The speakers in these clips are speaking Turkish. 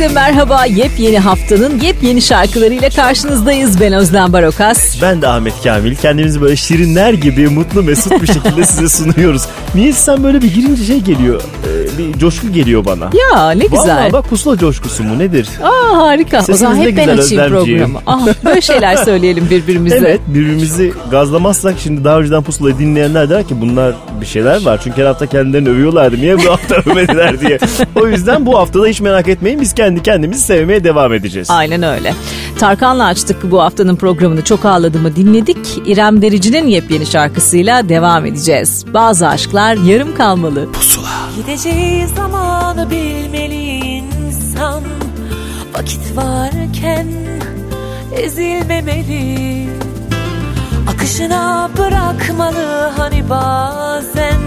Herkese merhaba. Yepyeni haftanın yepyeni şarkılarıyla karşınızdayız. Ben Özlem Barokas. Ben de Ahmet Kamil. Kendimizi böyle şirinler gibi mutlu mesut bir şekilde size sunuyoruz. Niye sen böyle bir girince şey geliyor, e, bir coşku geliyor bana. Ya ne güzel. Vallahi bak pusula coşkusu mu nedir? Aa harika. o Sesiniz zaman ne hep ben açayım programı. Ah, böyle şeyler söyleyelim birbirimize. Evet birbirimizi gazlamazsak şimdi daha önceden pusulayı dinleyenler der ki bunlar bir şeyler var. Çünkü her hafta kendilerini övüyorlardı. Niye bu hafta övmediler diye. O yüzden bu haftada hiç merak etmeyin biz kendi kendimizi sevmeye devam edeceğiz. Aynen öyle. Tarkan'la açtık bu haftanın programını. Çok ağladığımı dinledik. İrem Derici'nin yepyeni şarkısıyla devam edeceğiz. Bazı aşklar yarım kalmalı. Gideceği zamanı bilmeli insan. Vakit varken ezilmemeli. Akışına bırakmalı hani bazen.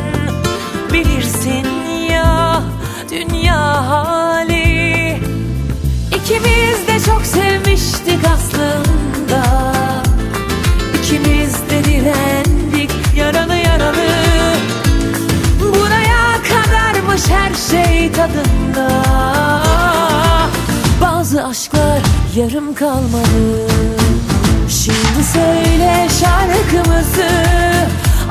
Bilirsin ya dünya hali. İkimiz de çok sevmiştik aslında. İkimiz de direndik yaralı yaralı kadarmış her şey tadında. Bazı aşklar yarım kalmalı Şimdi söyle şarkımızı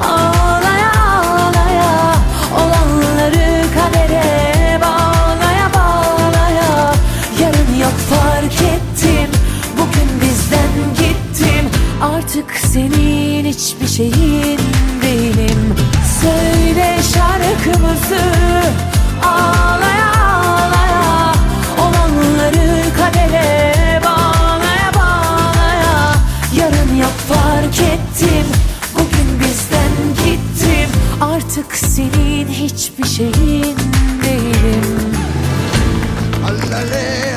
Ağlaya ağlaya Olanları kadere bağlaya bağlaya. Yarın yok fark ettim. Bugün bizden gittim. Artık senin hiçbir şeyin değilim Söyle şarkımızı. Ağlaya ağlaya Olanları kadere bağlaya bağlaya. Yarın yok fark ettim. Bugün bizden gittim. Artık senin hiçbir şeyin değilim. Gideceği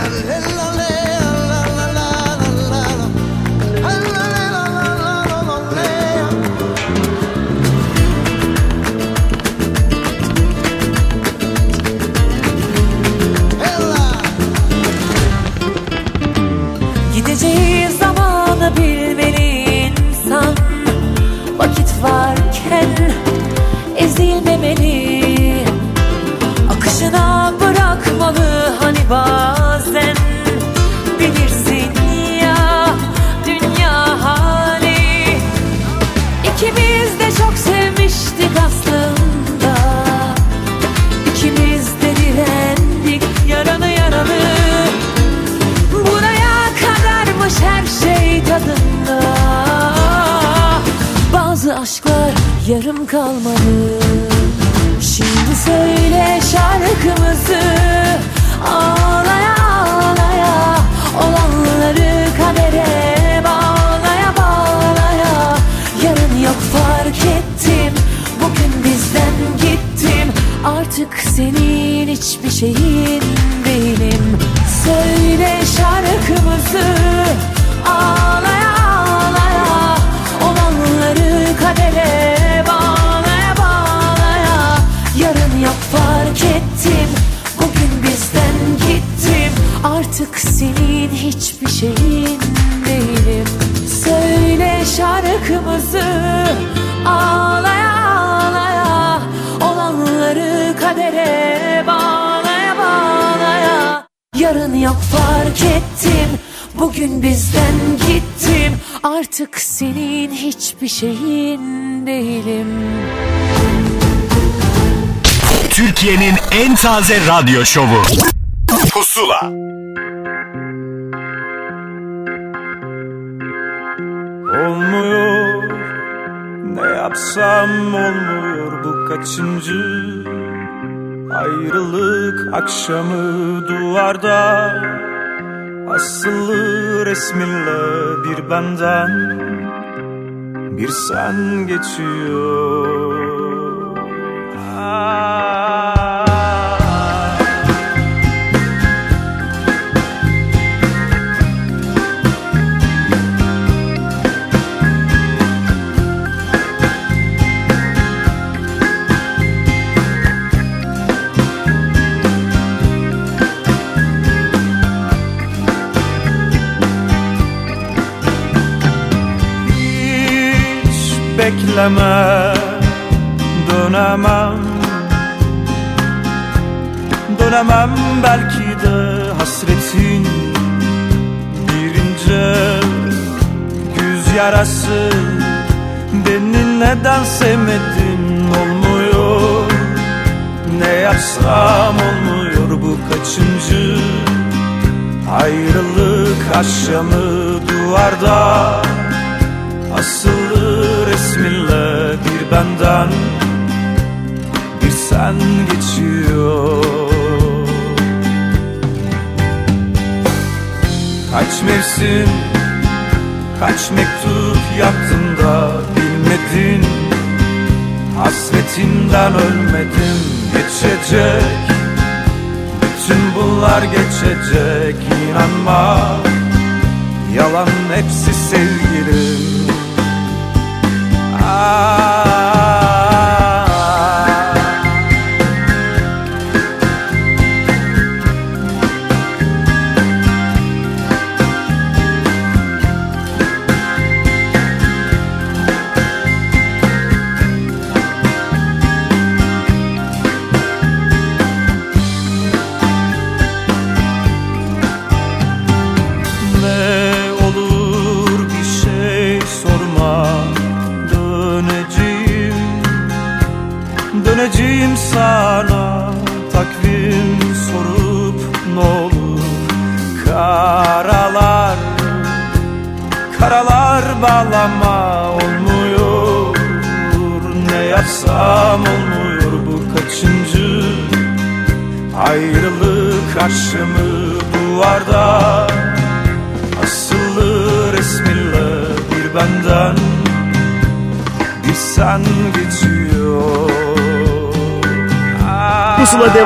yarım kalmalı Şimdi söyle şarkımızı. Ağlaya ağlaya Olanları kadere bağlaya bağlaya. Yarın yok fark ettim. Bugün bizden gittim. Artık senin hiçbir şeyin değilim Söyle şarkımızı. Ağlaya ettim Bugün bizden gittim. Artık senin hiçbir şeyin değilim. Söyle şarkımızı. Ağlaya ağlaya. Olanları kadere bağlaya bağlaya. Yarın yok fark ettim. Bugün bizden gittim. Artık senin hiçbir şeyin değilim Türkiye'nin en taze radyo şovu. Pusula. Olmuyor Ne yapsam olmuyor bu kaçıncı Ayrılık akşamı duvarda Asılı resminle bir benden Bir sen geçiyor Ah. Bekleme dönemem. Dönemem belki de hasretin bir ince güz yarası. Beni neden sevmedin olmuyor. Ne yapsam olmuyor bu kaçıncı ayrılık akşamı duvarda. Asılı resminle bir benden Bir sen geçiyor. Kaç mevsim Kaç mektup yaptım da bilmedin? Hasretinden ölmedim geçecek. Bütün bunlar geçecek inanma. Yalan hepsi sevgilim Ah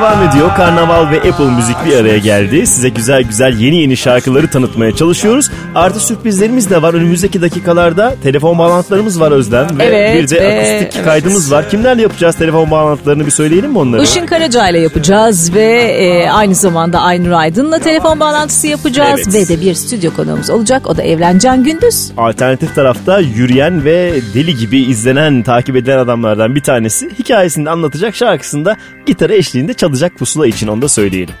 devam ediyor. Karnaval ve Apple Müzik bir araya geldi. Size güzel güzel yeni yeni şarkıları tanıtmaya çalışıyoruz. Artı sürprizlerimiz de var. Önümüzdeki dakikalarda telefon bağlantılarımız var Özlem. Ve Evet, bir de ve- akustik evet. kaydımız var. Kimlerle yapacağız telefon bağlantılarını bir söyleyelim mi onları? Işın Karaca ile yapacağız ve e, aynı zamanda Aynur Aydın'la telefon bağlantısı yapacağız Evet. ve de bir stüdyo konuğumuz olacak. O da Evrencan Gündüz. Alternatif tarafta yürüyen ve deli gibi izlenen, takip edilen adamlardan bir tanesi. Hikayesini anlatacak şarkısında gitarı eşliğinde çalacak pusula için onu da söyleyelim.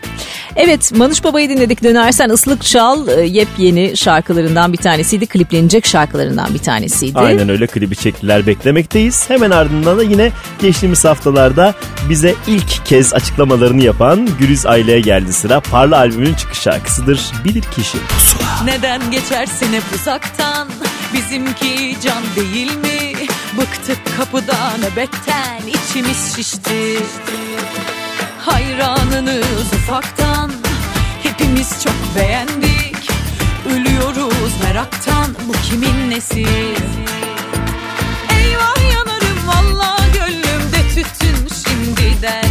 Evet Manuş Baba'yı dinledik. Dönersen ıslık çal e, yepyeni şarkılarından bir tanesiydi. Kliplenecek şarkılarından bir tanesiydi. Aynen öyle klibi çektiler beklemekteyiz. Hemen ardından da yine geçtiğimiz haftalarda bize ilk kez açıklamalarını yapan Güliz Aile'ye geldi sıra. Parla albümünün çıkış şarkısıdır. Bilir kişi. Neden geçersin hep uzaktan Bizimki can değil mi Bıktık kapıda nöbetten içimiz şişti Hayranınız ufaktan. Hepimiz çok beğendik Ölüyoruz meraktan. Bu kimin nesi? Eyvah yanarım valla gönlümde tütün şimdiden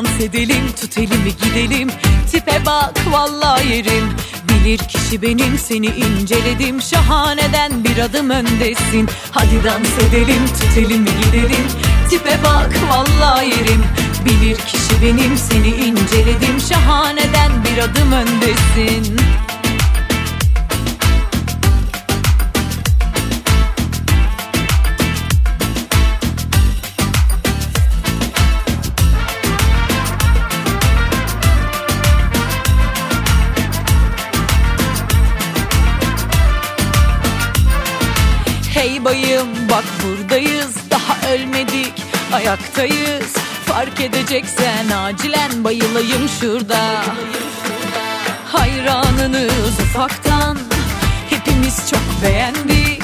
dans edelim tut elimi gidelim? Tipe bak valla yerim. Bilir kişi benim seni inceledim. Şahaneden bir adım öndesin. Hadi dans edelim tut elimi gidelim? Tipe bak valla yerim. Bilir kişi benim seni inceledim. Şahaneden bir adım öndesin Hey bayım bak buradayız daha ölmedik ayaktayız. Fark edeceksen acilen bayılayım şurada. Hayranınız ufaktan hepimiz çok beğendik.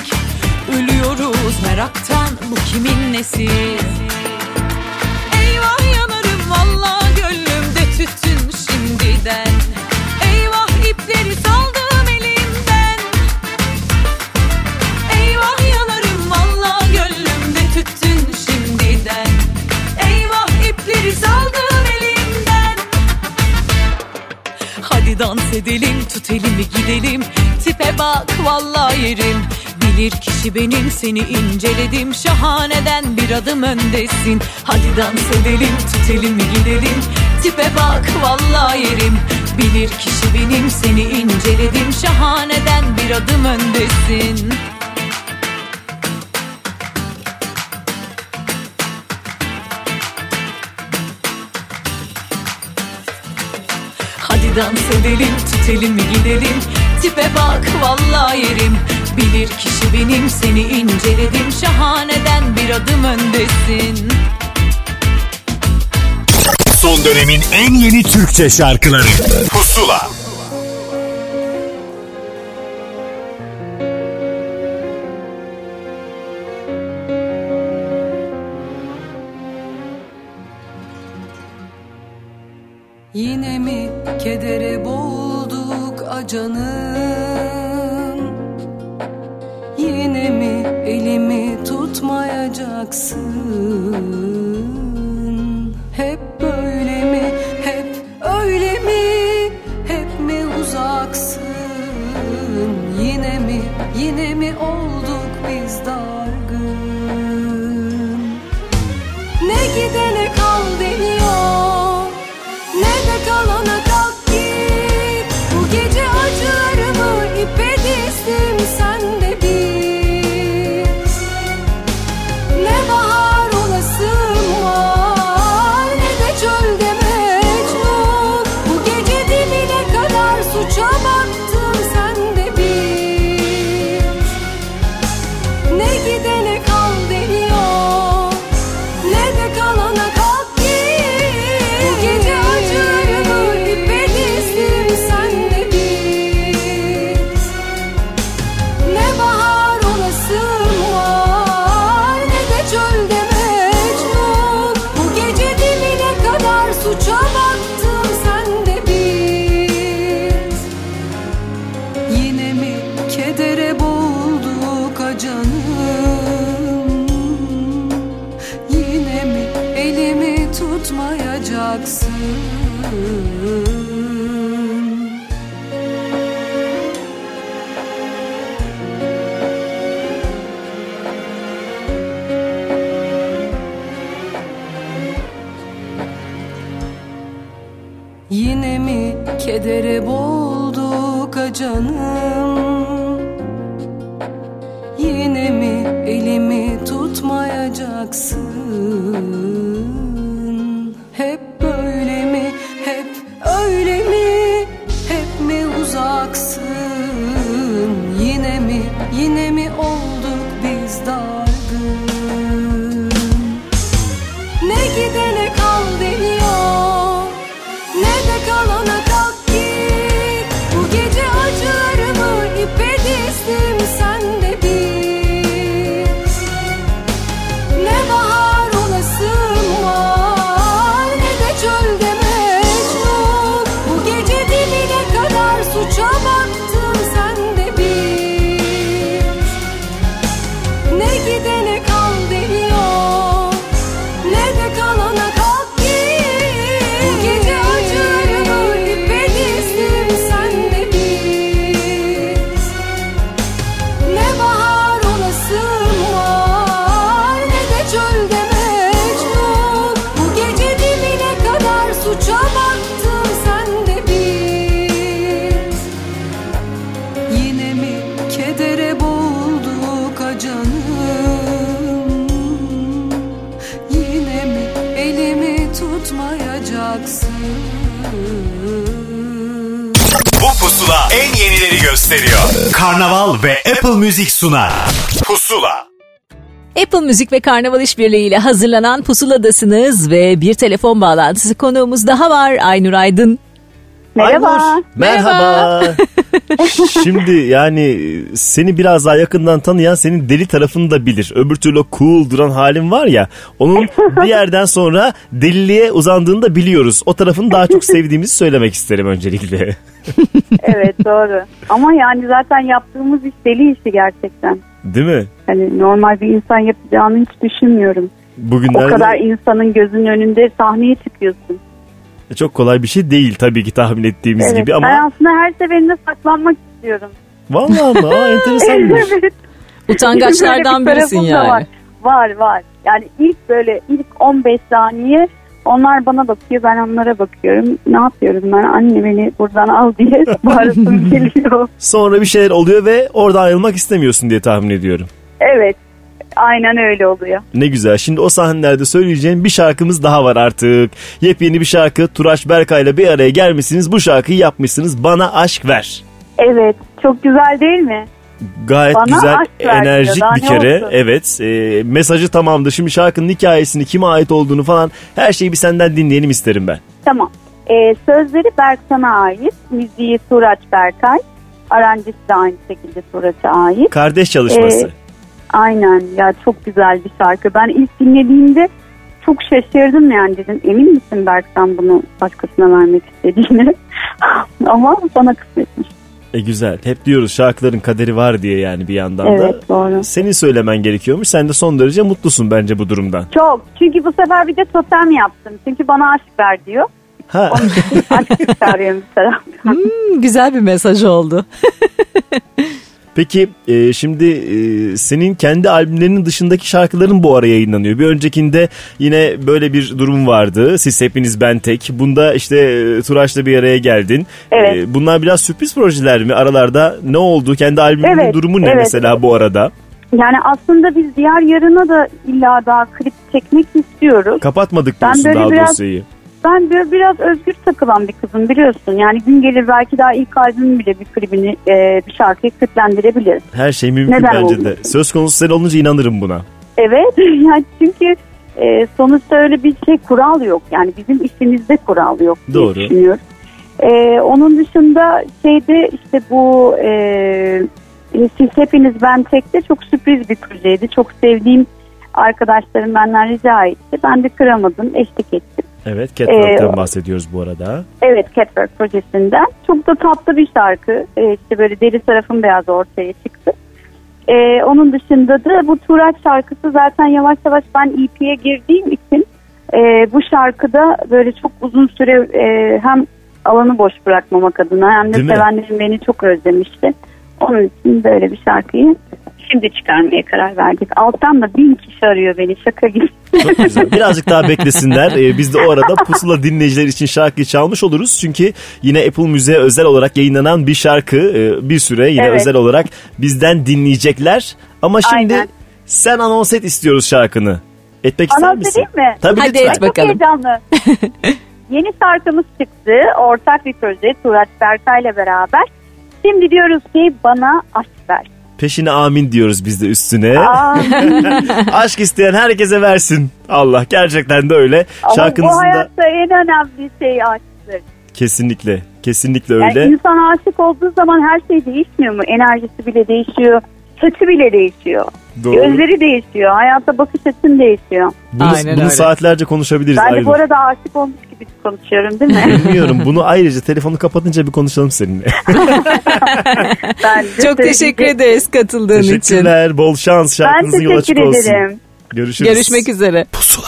Ölüyoruz meraktan bu kimin nesi? Eyvah yanarım valla gönlümde tütün şimdiden Dans edelim tut elimi gidelim. Tipe bak valla yerim. Bilir kişi benim seni inceledim. Şahaneden bir adım öndesin. Hadi dans edelim tut elimi gidelim. Tipe bak valla yerim. Bilir kişi benim seni inceledim. Şahaneden bir adım öndesin dans edelim tut elimi gidelim? Tipe bak valla yerim. Bilir kişi benim seni inceledim. Şahaneden bir adım öndesin. Son dönemin en yeni Türkçe şarkıları. Pusula Yine mi Karnaval ve Apple Müzik sunar. Pusula. Apple Müzik ve Karnaval İşbirliği ile hazırlanan Pusuladasınız ve bir telefon bağlantısı konuğumuz daha var Aynur Aydın. Merhaba. Aynur, Merhaba. Şimdi yani seni biraz daha yakından tanıyan senin deli tarafını da bilir. Öbür türlü o cool duran halin var ya. Onun bir yerden sonra deliliğe uzandığını da biliyoruz. O tarafını daha çok sevdiğimizi söylemek isterim öncelikle. Evet doğru. Ama yani zaten yaptığımız iş deli işi gerçekten. Değil mi? Hani normal bir insan yapacağını hiç düşünmüyorum. O Bugünlerde kadar insanın gözünün önünde sahneye çıkıyorsun. Çok kolay bir şey değil tabii ki tahmin ettiğimiz Evet, gibi ama Ben aslında her seferinde saklanmak istiyorum. vallahi ama aa, enteresanmış. evet. Utangaçlardan Böyle bir birisin yani. Var. var var. Yani ilk böyle ilk 15 saniye onlar bana bakıyor ben onlara bakıyorum. Ne yapıyorum ben anne beni buradan al diye bağırasım geliyor. Sonra bir şeyler oluyor ve orada ayrılmak istemiyorsun diye tahmin ediyorum. Evet aynen öyle oluyor. Ne güzel. Şimdi o sahnelerde söyleyeceğim bir şarkımız daha var artık. Yepyeni bir şarkı. Turaş Berkay'la bir araya gelmişsiniz. Bu şarkıyı yapmışsınız. Bana aşk ver. Evet çok güzel değil mi? Gayet Bana güzel, enerjik bir kere. olsun? Evet. e, mesajı tamamdı. Şimdi şarkının hikayesini, kime ait olduğunu falan her şeyi bir senden dinleyelim isterim ben. Tamam. Ee, sözleri Berksan'a ait. Müziği Turaç Berkay. Aranjisi de aynı şekilde Turaç'a ait. Kardeş çalışması. Ee, Aynen ya çok güzel bir şarkı. Ben ilk dinlediğimde çok şaşırdım yani dedim emin misin Berksan bunu başkasına vermek istediğini ama bana kısmetmiş. E güzel. Hep diyoruz şarkıların kaderi var diye yani bir yandan da. Evet doğru. Senin söylemen gerekiyormuş. Sen de son derece mutlusun bence bu durumdan. Çok. Çünkü bu sefer bir de totem yaptım. Çünkü bana aşk ver diyor. Ha. Onun için aşk çağırıyorum bir taraftan. Hmm, güzel bir mesaj oldu. Peki e, şimdi e, senin kendi albümlerinin dışındaki şarkıların bu ara yayınlanıyor. Bir öncekinde yine böyle bir durum vardı. Siz hepiniz ben tek. Bunda işte e, Turaç'la bir araya geldin. Evet. E, bunlar biraz sürpriz projeler mi? Aralarda ne oldu? Kendi albümünün Evet, durumu ne evet. mesela bu arada? Yani aslında biz diğer yarına da illa daha klip çekmek istiyoruz. Kapatmadık Ben diyorsun böyle daha biraz- dosyayı. Ben böyle biraz özgür takılan bir kızım biliyorsun. Yani gün gelir belki daha ilk albümün bile bir klibini e, bir şarkıyı kliplendirebilir. Her şey mümkün Neden bence olmasın? de. Söz konusu sen olunca inanırım buna. Evet yani çünkü e, sonuçta öyle bir şey kural yok. Yani bizim işimizde kural yok diye Doğru. düşünüyorum. E, onun dışında şeyde işte bu e, siz hepiniz ben tekte çok sürpriz bir projeydi. Çok sevdiğim arkadaşlarım benden rica etti. Ben de kıramadım, eşlik ettim. Evet Catwalk'tan Ee, bahsediyoruz bu arada. Evet Catwork projesinden. Çok da tatlı bir şarkı. Ee, işte böyle deri tarafın beyaz ortaya çıktı. Ee, onun dışında da bu Turaç şarkısı zaten yavaş yavaş ben EP'ye girdiğim için e, bu şarkıda böyle çok uzun süre e, hem alanı boş bırakmamak adına hem de Değil mi? sevenlerim beni çok özlemişti. Onun için böyle bir şarkıyı şimdi çıkarmaya karar verdik. Alttan da bin kişi arıyor beni şaka gibi. Çok güzel. Birazcık daha beklesinler. Ee, biz de o arada pusula dinleyiciler için şarkıyı çalmış oluruz. Çünkü yine Apple Müziğe özel olarak yayınlanan bir şarkı e, bir süre yine Evet. özel olarak bizden dinleyecekler. Ama şimdi Aynen. sen anons et istiyoruz şarkını. Etmek ister Anons misin? edeyim mi? Tabii Hadi lütfen. et Çok bakalım. heyecanlı. Yeni şarkımız çıktı. Ortak bir proje Turaç Berkay'la beraber. Şimdi diyoruz ki bana aşk ver. Peşine amin diyoruz biz de üstüne. Aşk isteyen herkese versin. Allah gerçekten de öyle. ama bu Şarkınızın da hayatta en önemli şey aşktır. kesinlikle kesinlikle Yani öyle. insan aşık olduğu zaman her şey değişmiyor mu? Enerjisi bile değişiyor. Saçı bile değişiyor. Doğru. Gözleri değişiyor. Hayata bakış açın değişiyor. Bunu, Aynen bunu öyle. saatlerce konuşabiliriz. Ben de Aylin. bu arada aşık olmuş gibi konuşuyorum değil mi? Bilmiyorum. Bunu ayrıca telefonu kapatınca bir konuşalım seninle. Çok teşekkür ederiz katıldığın için. Teşekkürler. Bol şans. Ben Şarkınızın yol açık teşekkür olsun. ederim. Görüşürüz. Görüşmek üzere. Nasıl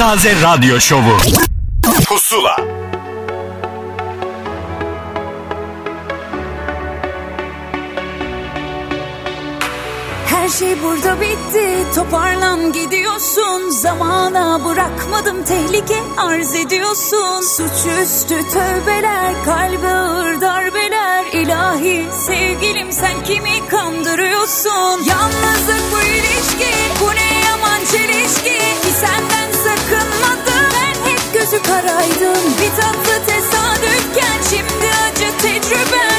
en taze radyo şovu. Pusula. Her şey burada bitti toparlan gidiyorsun Zamana bırakmadım tehlike arz ediyorsun Suçüstü tövbeler kalbe ağır darbeler ilahi sevgilim sen kimi kandırıyorsun Yalnızlık gözü karaydım Bir tatlı tesadüfken şimdi acı tecrüben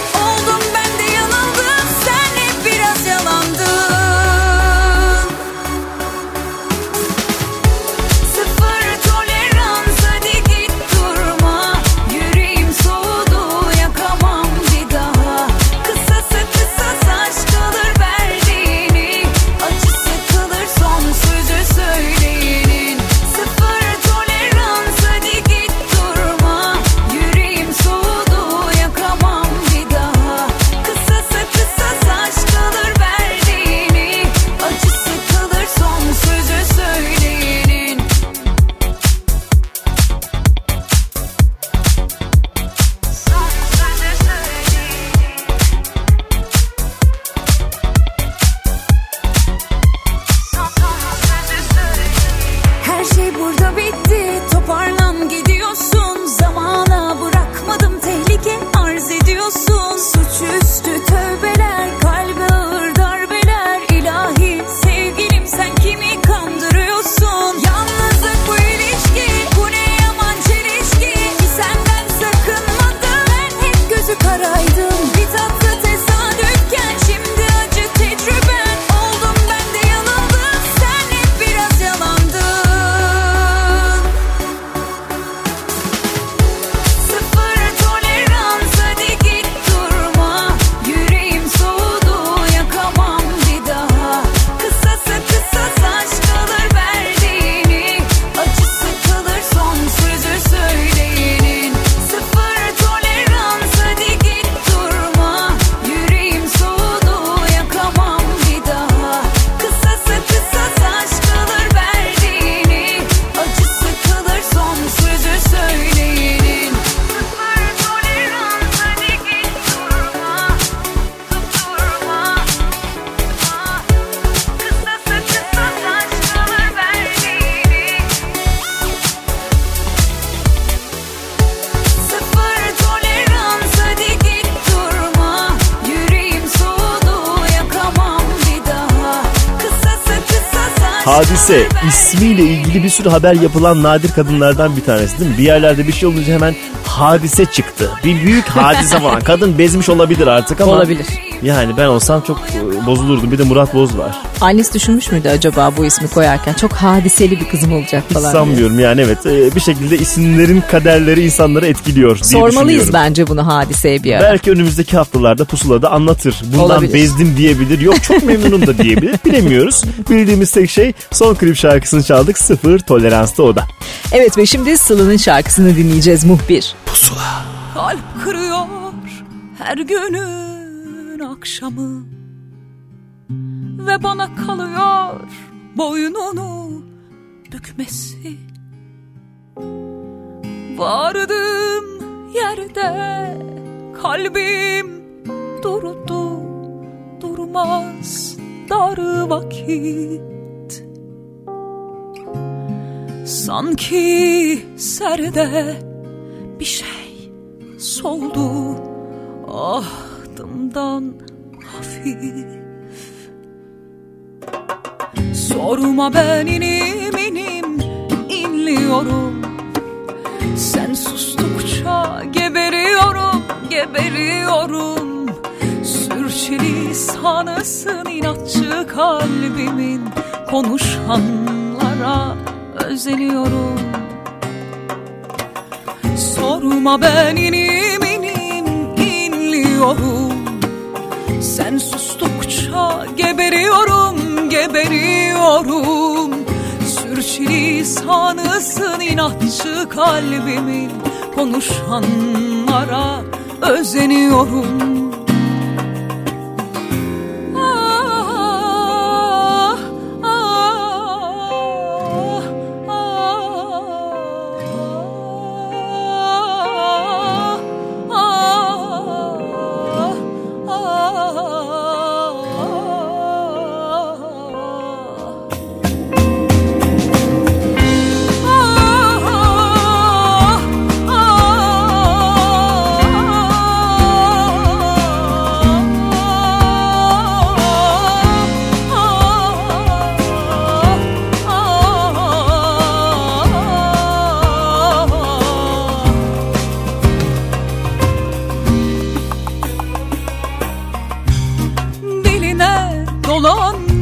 ismiyle ilgili bir sürü haber yapılan nadir kadınlardan bir tanesi değil mi? Bir yerlerde bir şey olunca hemen hadise çıktı. Bir büyük hadise falan. Kadın bezmiş olabilir artık ama. Olabilir. Yani ben olsam çok e, bozulurdum. Bir de Murat Boz var. Annesi düşünmüş müydü acaba bu ismi koyarken? Çok hadiseli bir kızım olacak Hiç falan diye. sanmıyorum yani evet. E, Bir şekilde isimlerin kaderleri insanları etkiliyor diye Sormalıyız bence bunu hadiseye bir ara. Belki önümüzdeki haftalarda pusulada anlatır. Bundan Olabilir. bezdim diyebilir. Yok çok memnunum da diyebilir. Bilemiyoruz. Bildiğimiz tek şey son klip şarkısını çaldık. Sıfır toleransta o da. Evet ve şimdi Sıla'nın şarkısını dinleyeceğiz muhbir. Kalp kırıyor her günün akşamı Ve bana kalıyor boynunu bükmesi Vardım yerde kalbim durdu durmaz dar vakit. Sanki serde bir şey soldu ahdımdan hafif Sorma ben inim inim inliyorum. Sen sustukça geberiyorum geberiyorum. Sürçülisanısın inatçı kalbimin. Konuşanlara özeniyorum. Sorma ben inim inim inliyorum. Sen sustukça geberiyorum geberiyorum. Sürçülisanısın inatçı kalbimin. Konuşanlara özeniyorum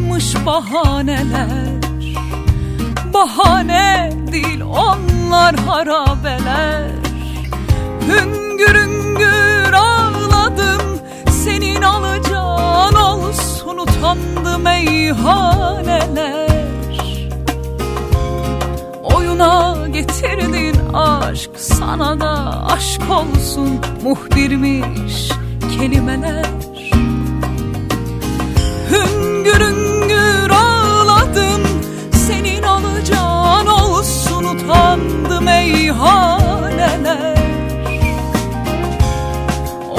meyhaneler Bahane değil onlar harabeler. Hüngür hüngür ağladım Senin alacağın olsun utandı meyhaneler Oyuna getirdin aşk sana da aşk olsun muhbirmiş kelimeler. Hüngür hüngür utandı meyhaneler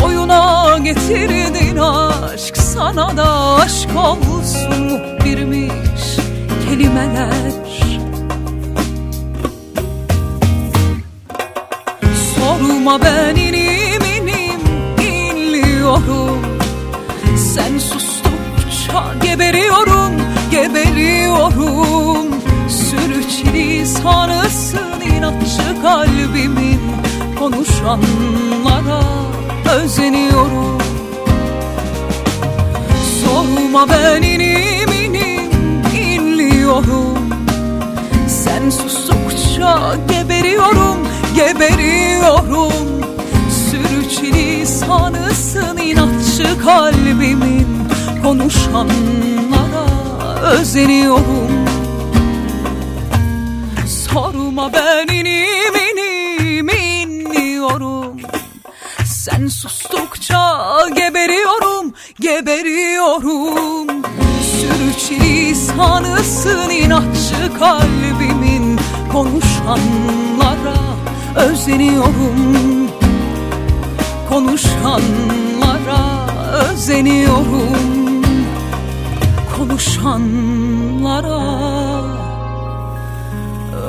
Oyuna getirdin aşk sana da aşk olsun muhbirmiş kelimeler. Sorma ben inim inim inliyorum Sen sustukça geberiyorum geberiyorum Sürçülü sanırsın inatçı kalbimin Konuşanlara özeniyorum. Sorma ben inim inim inliyorum. Sen sustukça geberiyorum geberiyorum. Sürçülü sanırsın inatçı kalbimin Konuşanlara özeniyorum Sorma ben inim inim inliyorum. Sen sustukça geberiyorum geberiyorum. Sürçülü sanırsın inatçı kalbimin Konuşanlara özeniyorum. Konuşanlara özeniyorum. Konuşanlara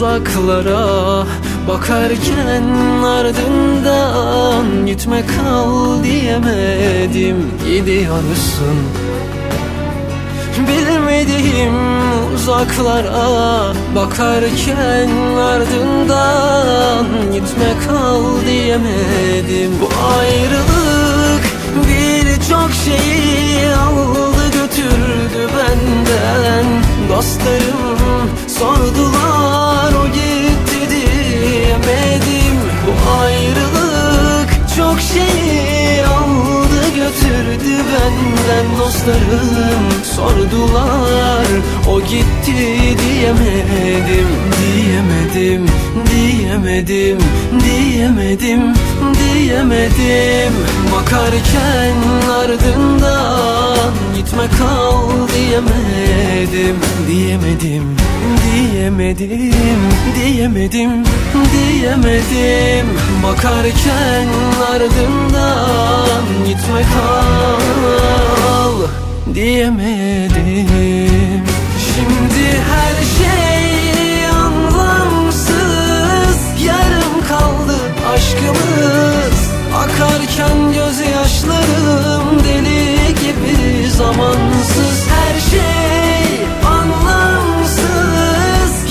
uzaklara Bakarken ardından Gitme kal diyemedim Gidiyorsun. Bilmediğim uzaklara Bakarken ardından Gitme kal diyemedim. Bu ayrılık birçok şeyi aldı götürdü benden. Dostlarım sordular o gitti diyemedim. Bu ayrılık çok şeyi aldı götürdü benden Dostlarım. Sordular o gitti diyemedim. Diyemedim, diyemedim, diyemedim, diyemedim. Bakarken ardından gitme kal diyemedim Diyemedim, diyemedim, diyemedim, diyemedim. Bakarken ardından gitme kal diyemedim. Şimdi her şey anlamsız Yarım kaldı aşkımız. Akarken gözyaşlarım zamansız Her şey. Anlamsız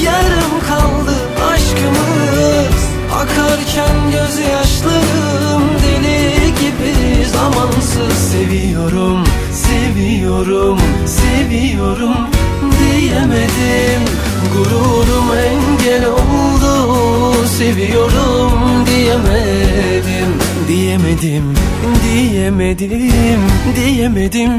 Yarım kaldı aşkımız. Akarken gözyaşlarım deli gibi zamansız. Seviyorum, seviyorum, seviyorum diyemedim. Gururum engel oldu Seviyorum diyemedim Diyemedim, diyemedim, diyemedim,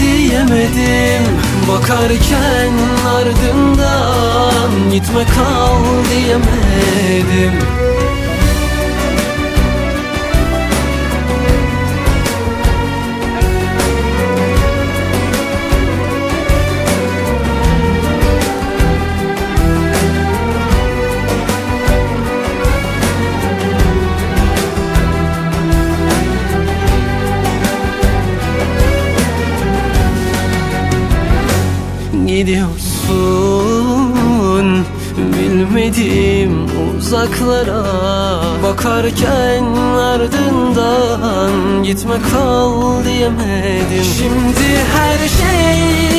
diyemedim. Bakarken ardından gitme kal diyemedim gidiyorsun Bilmedim uzaklara Bakarken ardından Gitme kal diyemedim. Şimdi her şey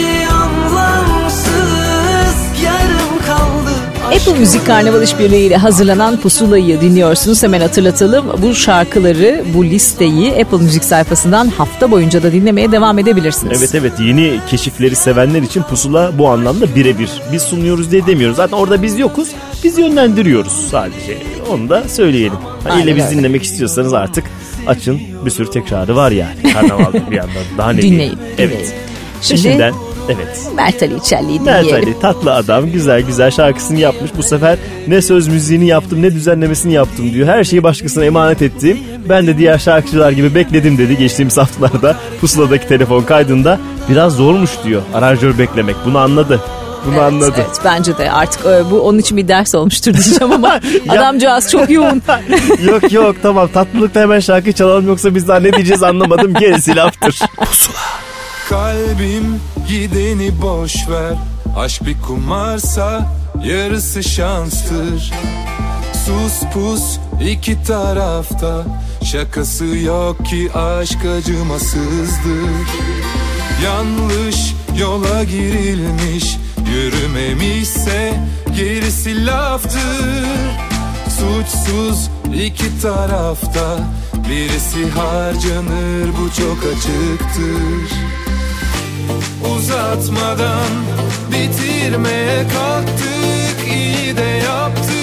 Apple Müzik Karnaval İşbirliği ile hazırlanan Pusula'yı dinliyorsunuz. Hemen hatırlatalım. Bu şarkıları, bu listeyi Apple Müzik sayfasından hafta boyunca da dinlemeye devam edebilirsiniz. Evet evet yeni keşifleri sevenler için pusula bu anlamda birebir. Biz sunuyoruz diye demiyoruz. Zaten orada biz yokuz. Biz yönlendiriyoruz sadece. Onu da söyleyelim. Ha, Aynen ile biz dinlemek istiyorsanız artık açın. Bir sürü tekrarı var yani. Karnavalda bir yandan. Daha ne diyeyim? Dinleyin, Evet. dinleyin. Şimdi- Peşinden evet. Mert Ali İçerli'yi Mert dinleyelim. Ali tatlı adam güzel güzel şarkısını yapmış. Bu sefer ne söz müziğini yaptım ne düzenlemesini yaptım diyor. Her şeyi başkasına emanet ettim. Ben de diğer şarkıcılar gibi bekledim dedi geçtiğimiz haftalarda pusuladaki telefon kaydında. Biraz zormuş diyor aranjör beklemek bunu anladı. Bunu Evet, anladı. Evet bence de artık e, bu onun için bir ders olmuştur diyeceğim ama adamcağız çok yoğun. yok yok tamam tatlılıkta hemen şarkı çalalım yoksa biz daha ne diyeceğiz anlamadım gerisi laftır. Kalbim gideni boş ver. Aşk bir kumarsa yarısı şanstır. Sus pus iki tarafta Şakası yok ki aşk acımasızdır. Yanlış yola girilmiş Yürümemişse gerisi laftır. Suçsuz iki tarafta Birisi harcanır bu çok açıktır Uzatmadan bitirmeye kalktık iyi de yaptık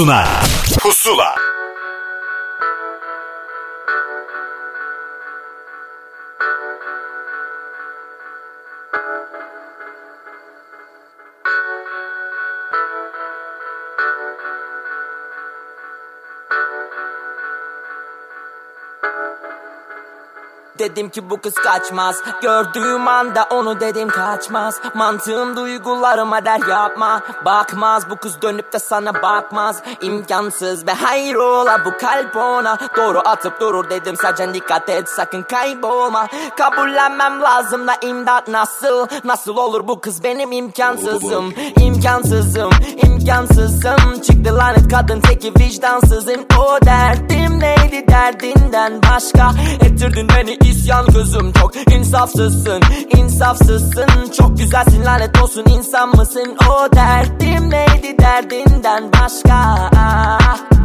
sunar. Dedim ki bu kız kaçmaz. Gördüğüm anda onu dedim kaçmaz. Mantığım duygularıma der yapma. Bakmaz bu kız dönüp de sana bakmaz. İmkansız ve hayrola bu kalp ona. Doğru atıp durur dedim sadece dikkat et sakın kaybolma. Kabullenmem lazım da imdat nasıl? Nasıl olur bu kız benim imkansızım? İmkansızım imkansızım. Çıktı lanet kadın teki vicdansızım. O derdim neydi derdinden başka? Ettirdin beni isyan kızım Çok insafsızsın insafsızsın. Çok güzelsin lanet olsun. İnsan mısın? O derdim neydi derdinden başka?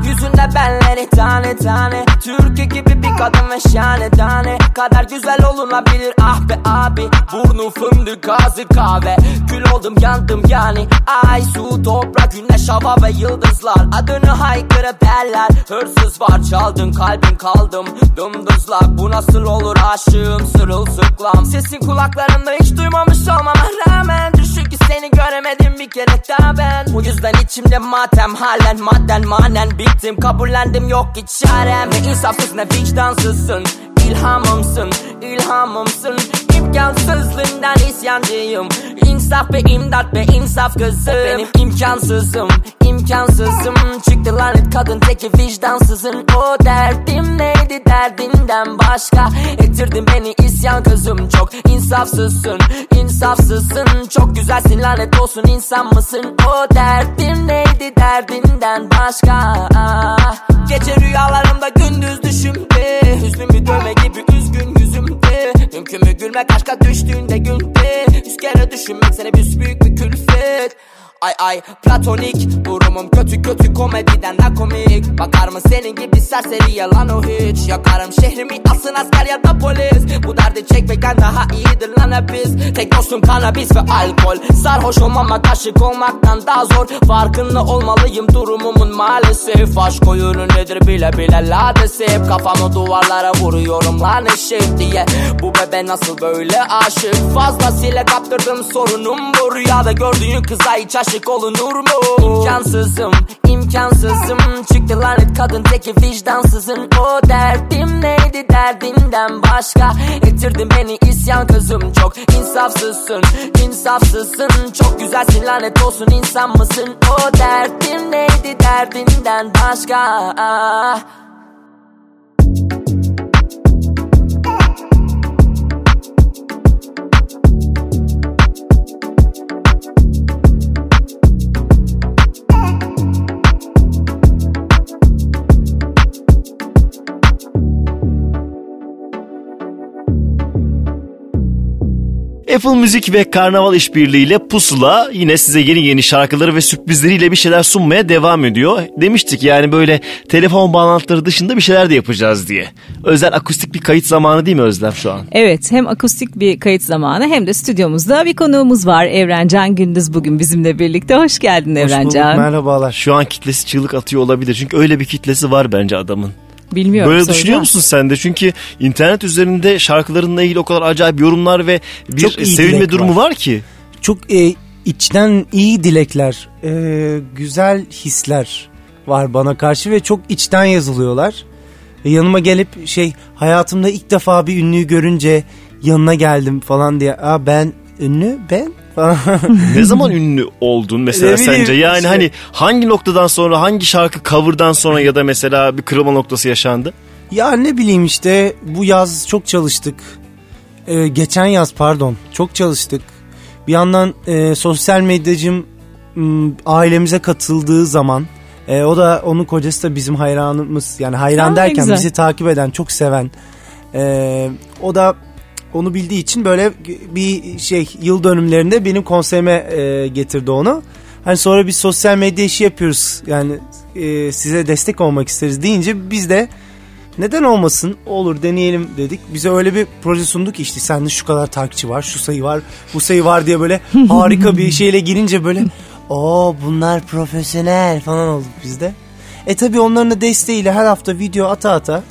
Yüzünde benleri tane tane Türkü gibi bir kadın ve şahane tane. Kadar güzel olunabilir ah be abi. Burnu fındık ağzı kahve. Kül oldum yandım yani. Ay su toprak güneş hava ve yıldızlar. Adını haykırıp derler. Hırsız var çaldın kalbim kaldım. Dımdızlak bu nasıl olur aşığım sırılsıklam. Sesin kulaklarımda hiç duymamış olmama rağmen. Düşün ki seni göremedim bir kere daha ben. Bu yüzden içimde matem halen madden manen bittim. Kabullendim yok hiç çarem. Ne insafsız ne vicdansızsın İlhamımsın, ilhamımsın. İmkansızlığından isyancıyım. İnsaf ve imdat ve insaf kızım Benim imkansızım, imkansızım. Çıktı lanet kadın teki vicdansızın. O derdim neydi derdinden başka? Ettirdin beni isyan kızım Çok. İnsafsızsın, insafsızsın. Çok güzelsin lanet olsun insan mısın? O derdim neydi derdinden başka? Gece rüyalarımda gündüz düşümde Hüznümü dövme gibi üzgün yüzümde. Mümkün mü gülmek? Aşka düştüğünde günde Yüz kere düşünmek sana büyük bir külfet Ay ay platonik Durumum kötü kötü komediden de komik. Bakar mı senin gibi serseri yalan o hiç? Yakarım şehrimi asın asker ya da polis. Bu derdi çekmekten daha iyidir lan hepimiz. Tek dostum kanabis ve alkol. Sarhoş olmamak aşık olmaktan daha zor. Farkında olmalıyım durumumun maalesef. Aşk oyunu nedir bile bile ladesip Kafamı duvarlara vuruyorum lan eşek diye. Bu bebe nasıl böyle aşık? Fazlasıyla kaptırdım sorunum bu. Rüyada gördüğün kıza hiç aşık olunur mu? İmkansızım, imkansızım. Çıktı lanet kadın teki vicdansızın. O derdim neydi derdinden başka? Ettirdin beni isyan kızım Çok insafsızsın, insafsızsın Çok güzelsin. Lanet olsun insan mısın? O derdim neydi derdinden başka Apple Müzik ve Karnaval işbirliğiyle Pusula yine size yeni yeni şarkıları ve sürprizleriyle bir şeyler sunmaya devam ediyor. Demiştik yani böyle telefon bağlantıları dışında bir şeyler de yapacağız diye. Özel akustik bir kayıt zamanı değil mi Özlem şu an? Evet hem akustik bir kayıt zamanı hem de stüdyomuzda bir konuğumuz var. Evrencan Gündüz bugün bizimle birlikte. Hoş geldin Evrencan. merhabalar. Şu an kitlesi çığlık atıyor olabilir. Çünkü öyle bir kitlesi var bence adamın. Bilmiyorum. Böyle düşünüyor musun sen de? Çünkü internet üzerinde şarkılarınla ilgili o kadar acayip yorumlar ve bir Çok iyi sevilme durumu var. var ki. Çok e, içten iyi dilekler, e, güzel hisler var bana karşı ve çok içten yazılıyorlar. E, yanıma gelip şey hayatımda ilk defa bir ünlüyü görünce yanına geldim falan diye. Aa ben ünlü ben. Ne zaman ünlü oldun mesela Ne sence? Yani işte. hani hangi noktadan sonra hangi şarkı cover'dan sonra ya da mesela bir kırılma noktası yaşandı? Ya ne bileyim işte bu yaz çok çalıştık. Ee, geçen yaz pardon çok çalıştık. Bir yandan e, sosyal medyacım ailemize katıldığı zaman e, o da onun kocası da bizim hayranımız yani hayran Aa, derken güzel. bizi takip eden çok seven e, o da onu bildiği için böyle bir şey yıl dönümlerinde benim konserime e, getirdi onu. Hani sonra biz sosyal medya işi yapıyoruz yani e, size destek olmak isteriz deyince biz de neden olmasın olur deneyelim dedik. Bize öyle bir proje sunduk ki işte sende şu kadar takipçi var şu sayı var bu sayı var diye böyle harika bir şeyle girince böyle o bunlar profesyonel falan olduk biz de. E tabi onların da desteğiyle her hafta video ata ata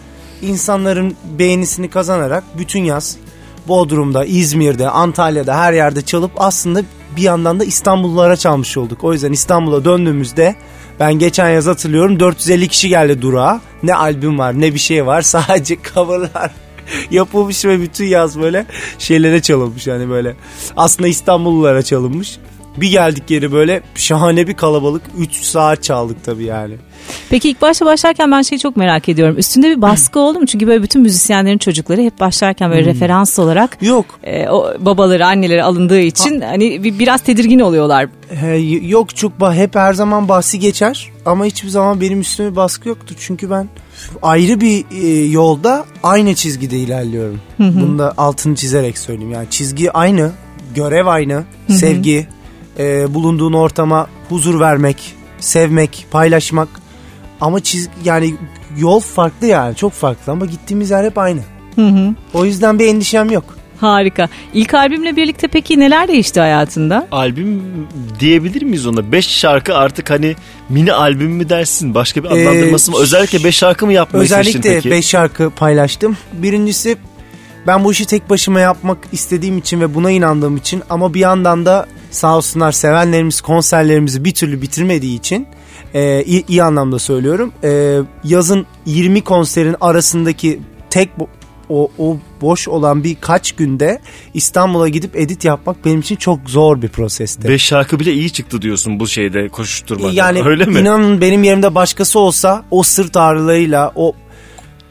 insanların beğenisini kazanarak bütün yaz Bodrum'da, İzmir'de, Antalya'da her yerde çalıp aslında bir yandan da İstanbullulara çalmış olduk. O yüzden İstanbul'a döndüğümüzde ben geçen yaz hatırlıyorum 450 kişi geldi durağa. Ne albüm var ne bir şey var sadece coverlar. yapılmış ve bütün yaz böyle şeylere çalınmış yani böyle. Aslında İstanbullulara çalınmış. Bir geldik yeri böyle şahane bir kalabalık. 3 saat çaldık tabii yani. Peki ilk başta başlarken ben şeyi çok merak ediyorum. Üstünde bir baskı oldu mu? Çünkü böyle bütün müzisyenlerin çocukları hep başlarken böyle referans olarak Yok. e, o babaları anneleri alındığı için hani bir, biraz tedirgin oluyorlar. He, yok çok hep her zaman bahsi geçer ama hiçbir zaman benim üstüme bir baskı yoktu. Çünkü ben ayrı bir e, yolda aynı çizgide ilerliyorum. Bunu da altını çizerek söyleyeyim. Yani çizgi aynı, görev aynı, sevgi, e, bulunduğun ortama huzur vermek, sevmek, paylaşmak. Ama çiz yani yol farklı yani çok farklı ama gittiğimiz yer hep aynı. O yüzden bir endişem yok. Harika. İlk albümle birlikte peki neler değişti hayatında? Albüm diyebilir miyiz ona? 5 şarkı artık hani mini albüm mü dersin? Başka bir Ee, adlandırması mı? Özellikle 5 şarkı mı yapmayı seçtin Özellikle peki? 5 şarkı paylaştım. Birincisi ben bu işi tek başıma yapmak istediğim için ve buna inandığım için ama bir yandan da sağ olsunlar sevenlerimiz konserlerimizi bir türlü bitirmediği için e, iyi, iyi anlamda söylüyorum. E, yazın 20 konserin arasındaki tek o, o boş olan birkaç günde İstanbul'a gidip edit yapmak benim için çok zor bir prosesti. 5 şarkı bile iyi çıktı diyorsun bu şeyde koşuşturmada. Yani Öyle mi? inanın benim yerimde başkası olsa o sırt ağrılarıyla o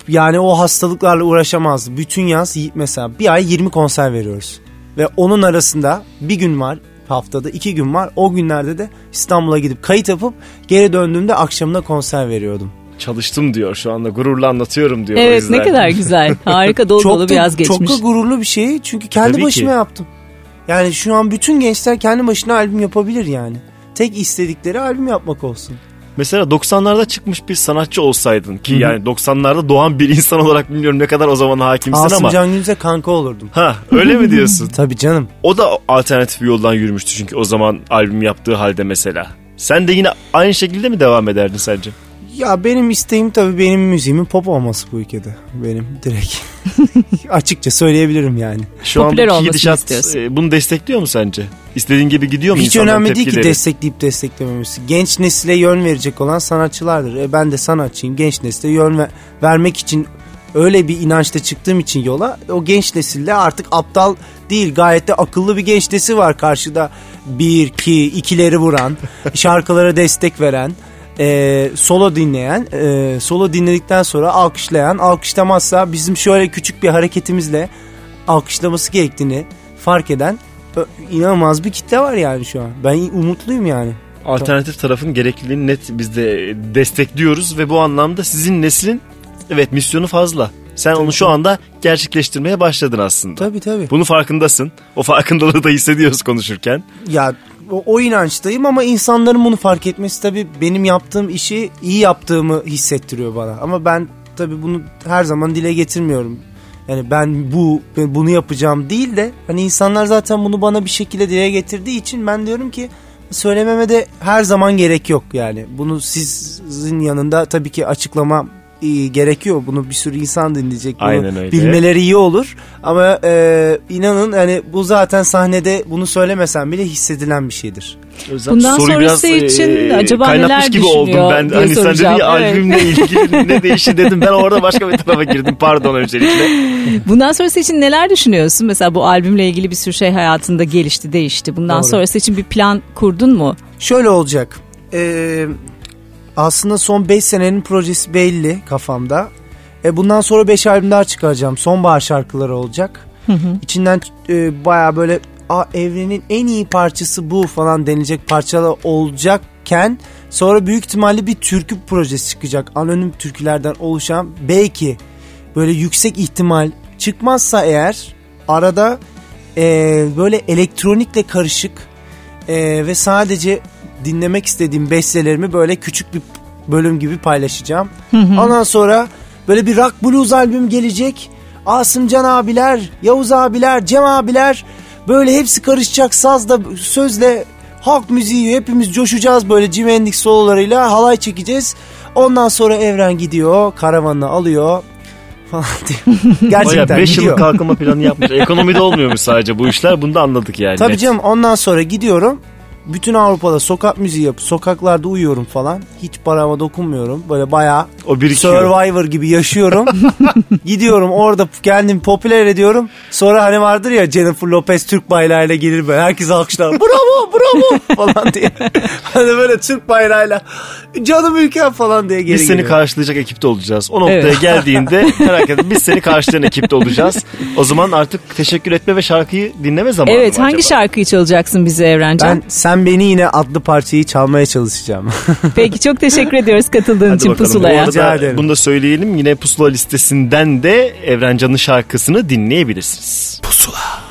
yani o hastalıklarla uğraşamazdı. Bütün yaz mesela bir ay 20 konser veriyoruz. Ve onun arasında bir gün var haftada iki gün var. O günlerde de İstanbul'a gidip kayıt yapıp geri döndüğümde akşamına konser veriyordum. Çalıştım diyor şu anda gururla anlatıyorum diyor. o Evet ne kadar güzel. Harika dolu dolu bir yaz geçmiş. Çok da gururlu bir şey çünkü kendi Tabii ki. başıma yaptım. Yani şu an bütün gençler kendi başına albüm yapabilir yani. Tek istedikleri albüm yapmak olsun. Mesela 90'larda çıkmış bir sanatçı olsaydın ki yani 90'larda doğan bir insan olarak bilmiyorum ne kadar o zaman hakimsin Asım ama. Can Gündüz'e kanka olurdum. Ha öyle mi diyorsun? Tabii canım. O da alternatif bir yoldan yürümüştü çünkü o zaman albüm yaptığı halde mesela. Sen de yine aynı şekilde mi devam ederdin sence? Ya benim isteğim tabii benim müziğimin pop olması bu ülkede. Benim direkt. Açıkça söyleyebilirim yani. Şu Popüler an olmasını gidişat istiyorsun. e, bunu destekliyor mu sence? İstediğin gibi gidiyor mu Hiç insanların önemli değil ki tepkileri? destekleyip desteklememesi. Genç nesile yön verecek olan sanatçılardır. E ben de sanatçıyım. Genç nesile yön ve- vermek için öyle bir inançta çıktığım için yola o genç nesilde artık aptal değil gayet de akıllı bir genç nesil var karşıda. Bir, iki, ikileri vuran, şarkılara destek veren, e, solo dinleyen, e, solo dinledikten sonra alkışlayan, alkışlamazsa bizim şöyle küçük bir hareketimizle alkışlaması gerektiğini fark eden inanılmaz bir kitle var yani şu an. Ben umutluyum yani. Alternatif tarafın gerekliliğini net biz de destekliyoruz ve bu anlamda sizin neslin evet misyonu fazla. Sen onu şu anda gerçekleştirmeye başladın aslında. Tabii tabii. Bunu farkındasın. O farkındalığı da hissediyoruz konuşurken. Ya o, o inançtayım ama insanların bunu fark etmesi tabii benim yaptığım işi iyi yaptığımı hissettiriyor bana. Ama ben tabii bunu her zaman dile getirmiyorum. Yani ben bu ben bunu yapacağım değil de hani insanlar zaten bunu bana bir şekilde dile getirdiği için ben diyorum ki söylememe de her zaman gerek yok yani. Bunu sizin yanında tabii ki açıklama e, gerekiyor. Bunu bir sürü insan dinleyecek. Bunu Aynen öyle. bilmeleri iyi olur. Ama e, inanın hani bu zaten sahnede bunu söylemesem bile hissedilen bir şeydir. Bundan sonrası için acaba kaynatmış neler gibi oldum ben. diye Hani sen dedin soracağım. ya Evet. albümle ilgili ne değişti dedim. Ben orada başka bir tarafa girdim. Pardon öncelikle. Bundan sonrası için neler düşünüyorsun? Mesela bu albümle ilgili bir sürü şey hayatında gelişti, değişti. Bundan Doğru. sonrası için bir plan kurdun mu? Şöyle olacak. Ee, aslında son 5 senenin projesi belli kafamda. E, bundan sonra 5 albüm daha çıkaracağım. Sonbahar şarkıları olacak. İçinden e, baya böyle Aa, evrenin en iyi parçası bu falan denilecek parçalar olacakken sonra büyük ihtimalle bir türkü projesi çıkacak. Anonim türkülerden oluşan belki böyle yüksek ihtimal çıkmazsa eğer arada e, böyle elektronikle karışık e, ve sadece dinlemek istediğim bestelerimi böyle küçük bir bölüm gibi paylaşacağım. Ondan sonra böyle bir rock blues albüm gelecek. Asımcan abiler, Yavuz abiler, Cem abiler böyle hepsi karışacak sazla, sözle halk müziği hepimiz coşacağız böyle Jimi Hendrix sololarıyla halay çekeceğiz. Ondan sonra Evren gidiyor, karavanını alıyor falan diyor. Gerçekten 5 gidiyor. yıllık kalkınma planı yapmış. Ekonomide olmuyormuş sadece bu işler. Bunu da anladık yani. Tabii canım ondan sonra gidiyorum. Bütün Avrupa'da sokak müziği yapıp sokaklarda uyuyorum falan. Hiç parama dokunmuyorum. Böyle bayağı O birikiyor. Survivor gibi yaşıyorum. Gidiyorum orada kendimi popüler ediyorum. Sonra hani vardır ya Jennifer Lopez Türk bayrağıyla gelir böyle. Herkes alkışlar. Bravo bravo falan diye. Hani böyle Türk bayrağıyla canım ülkem falan diye geri Biz seni geliyor. karşılayacak ekipte olacağız. O noktaya Evet. geldiğinde merak etme biz seni karşılayan ekipte olacağız. O zaman artık teşekkür etme ve şarkıyı dinleme zamanı Evet hangi acaba? şarkıyı çalacaksın bize Evrencan? Ben Sen Beni Yine adlı parçayı çalmaya çalışacağım. Peki çok teşekkür ediyoruz katıldığın Hadi için bakalım. Bu pusulaya. arada ederim. Bunu da söyleyelim. Yine Pusula listesinden de Evrencan'ın şarkısını dinleyebilirsiniz. Pusula.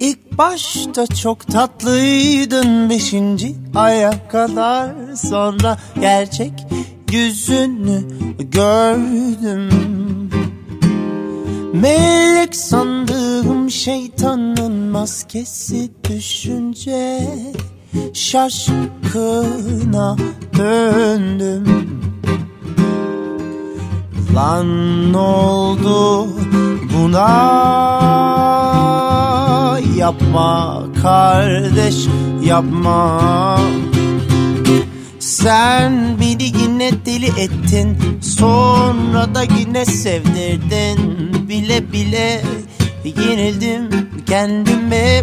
İlk başta çok tatlıydın beşinci aya kadar sonra gerçek yüzünü gördüm. Melek sandığım şeytanın maskesi düşünce şaşkına döndüm. Lan oldu buna? Yapma kardeş yapma. Sen beni yine deli ettin sonra da yine sevdirdin. Bile bile yenildim kendime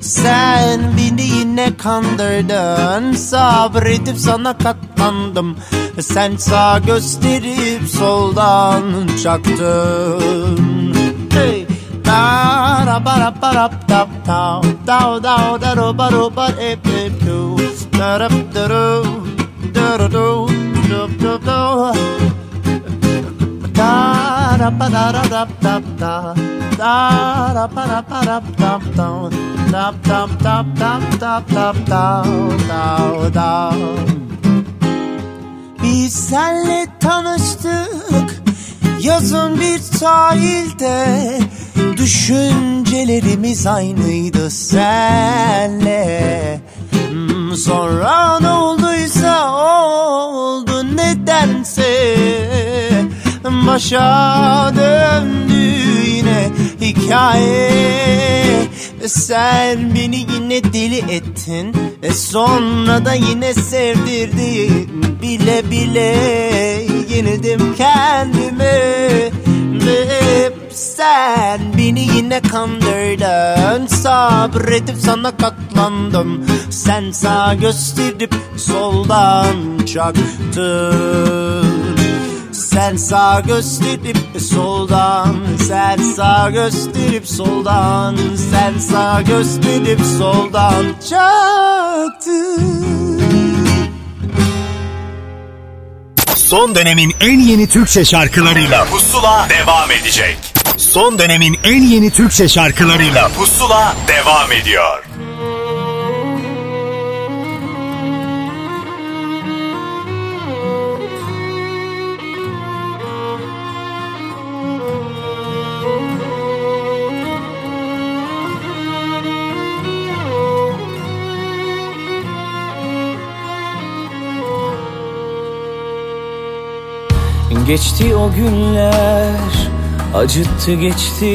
Sen beni yine kandırdın. Sabredip sana katlandım. Sen sağ gösterip soldan çaktın. Hey. Bara bara bara tap tap tap tap daro baro bar ep ep do darap daro daro do do do do da ba da ra da da da da ra ba ra ba ra da da da da da da da da da da da Biz senle tanıştık yazın bir sahilde. Düşüncelerimiz aynıydı senle. Hmm, Sonra ne olduysa oldu nedense Başa döndü yine hikaye. Sen beni yine deli ettin. E Sonra da yine sevdirdin. Bile bile yenildim kendime Ve sen beni yine kandırdın. Sabredip sana katlandım. Sen sağ gösterip soldan çaktın sen sağ gösterip soldan Sen sağ gösterip soldan Sen sağ gösterip soldan Çaktın Son dönemin en yeni Türkçe şarkılarıyla Pusula devam edecek. Son dönemin en yeni Türkçe şarkılarıyla Pusula devam ediyor. Geçti o günler acıttı geçti.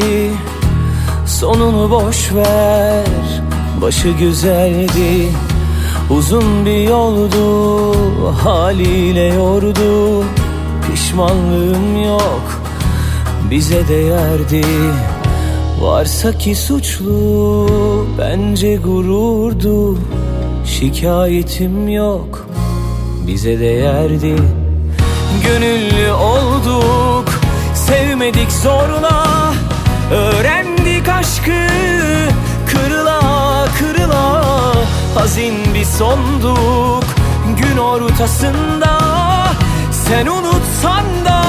Sonunu boş ver başı güzeldi. Uzun bir yoldu haliyle yordu. Pişmanlığım yok bize değerdi. Varsa ki suçlu bence gururdu. Şikayetim yok bize değerdi gönüllü olduk. Sevmedik zorla Öğrendik aşkı. Kırıla kırıla Hazin bir sonduk. Gün ortasında Sen unutsan da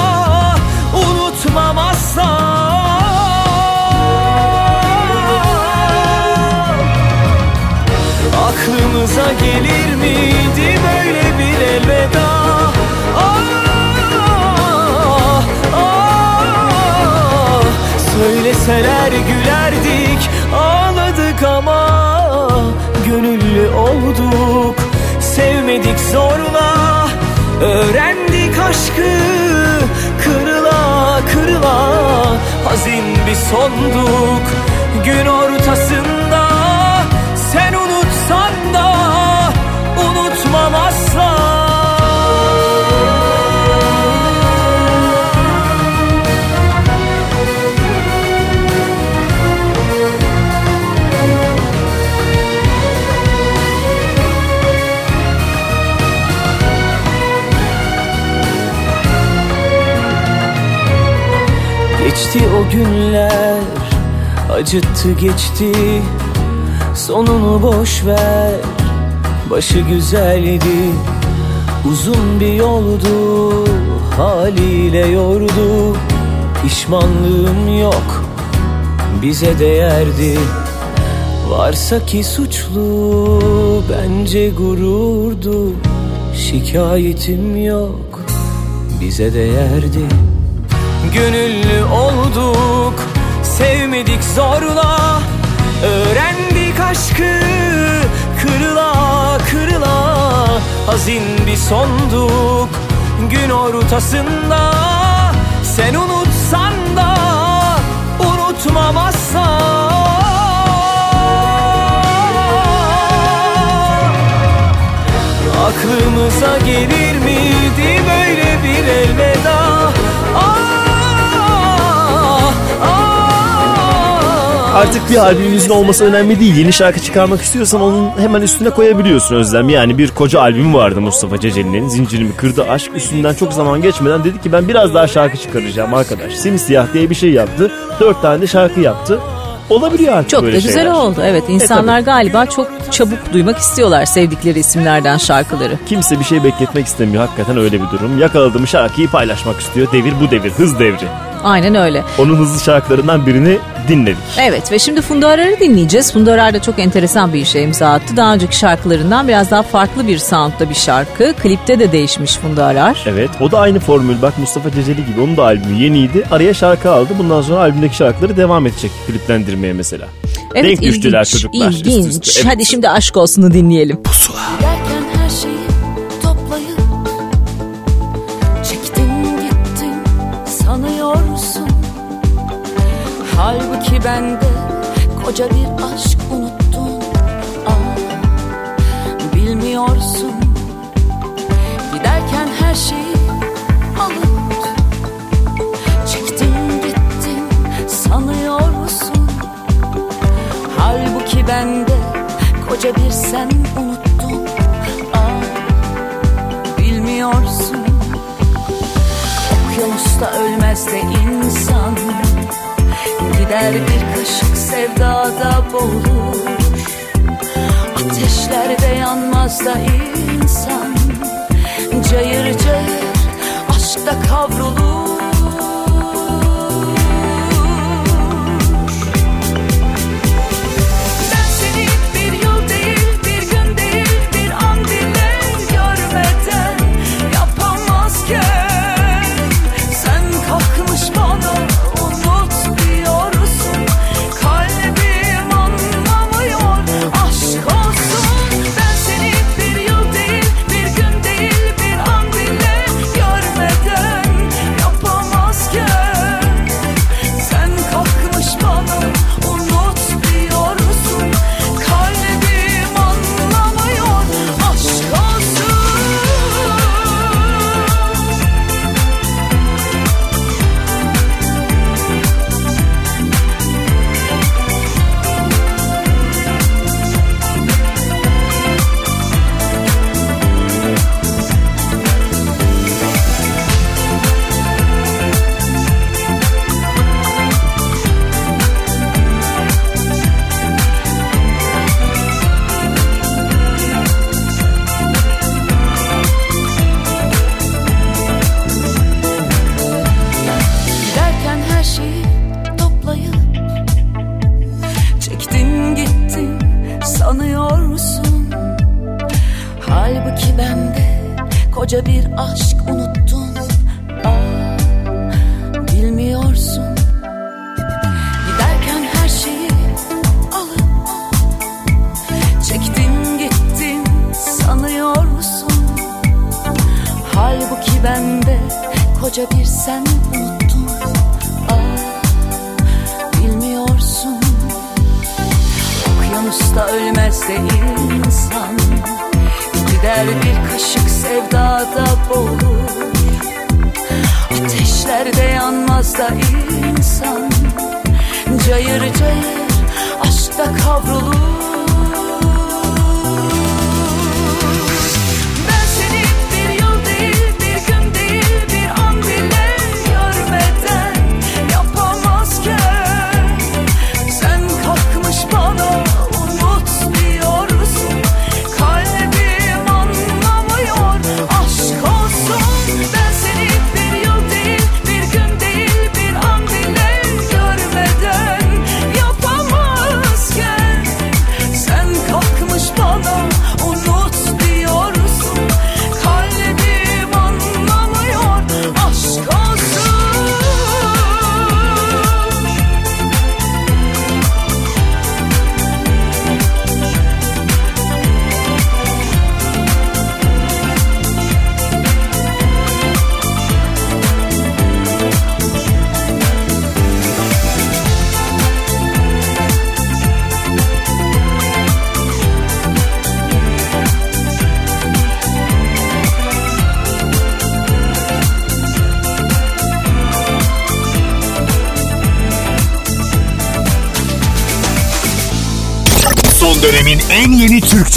Unutmam asla. Aklımıza gelir miydi böyle bir elveda? Aa! Söyleseler gülerdik ağladık ama Gönüllü olduk. Sevmedik zorla Öğrendik aşkı kırıla kırıla Hazin bir sonduk. Gün ortasında Geçti o günler. Acıttı geçti Sonunu boş ver. Başı güzeldi Uzun bir yoldu haliyle yordu. Pişmanlığım yok bize değerdi. Varsa ki suçlu bence gururdu. Şikayetim yok bize değerdi Gönüllü olduk Sevmedik zorla. Öğrendik aşkı Kırıla kırıla. Hazin bir sonduk Gün ortasında. Sen unutsan da Unutmam asla Aklımıza gelir miydi böyle bir elveda? Ah, Artık bir albümümüzün olması önemli değil. Yeni şarkı çıkarmak istiyorsan onun hemen üstüne koyabiliyorsun Özlem. Yani bir koca albüm vardı Mustafa Ceceli'nin. Zincirimi kırdı aşk. Üstünden çok zaman geçmeden dedi ki ben biraz daha şarkı çıkaracağım arkadaş. Simsiyah diye bir şey yaptı. Dört tane de şarkı yaptı. Olabiliyor artık Çok da güzel şeyler. oldu. Evet E, insanlar tabii. galiba çok çabuk duymak istiyorlar sevdikleri isimlerden şarkıları. Kimse bir şey bekletmek istemiyor. Hakikaten öyle bir durum. Yakaladığım şarkıyı paylaşmak istiyor. Devir bu devir. Hız devri. Aynen öyle. Onun hızlı şarkılarından birini dinledik. Evet ve şimdi Funda Arar'ı dinleyeceğiz. Funda Arar da çok enteresan bir işe imza attı. Daha önceki şarkılarından biraz daha farklı bir soundda bir şarkı. Klipte de değişmiş Funda Arar. Evet o da aynı formül bak Mustafa Ceceli gibi onun da albümü yeniydi araya şarkı aldı bundan sonra albümdeki şarkıları devam edecek kliplendirmeye mesela. Evet, Denk düştüler ilginç, çocuklar üst ilginç. üste. Evet. Hadi şimdi aşk olsunu dinleyelim. Derken her şeyi Halbuki bende koca bir aşk unuttun. Aa, Bilmiyorsun. Giderken her şeyi alıp Çektin gittin sanıyorsun Halbuki bende koca bir sen unuttun. Aa, Bilmiyorsun. Okyanusta ölmez de insan Gider bir kaşık sevdada boğulur. Ateşlerde yanmaz da insan Cayır cayır aşkta kavrulur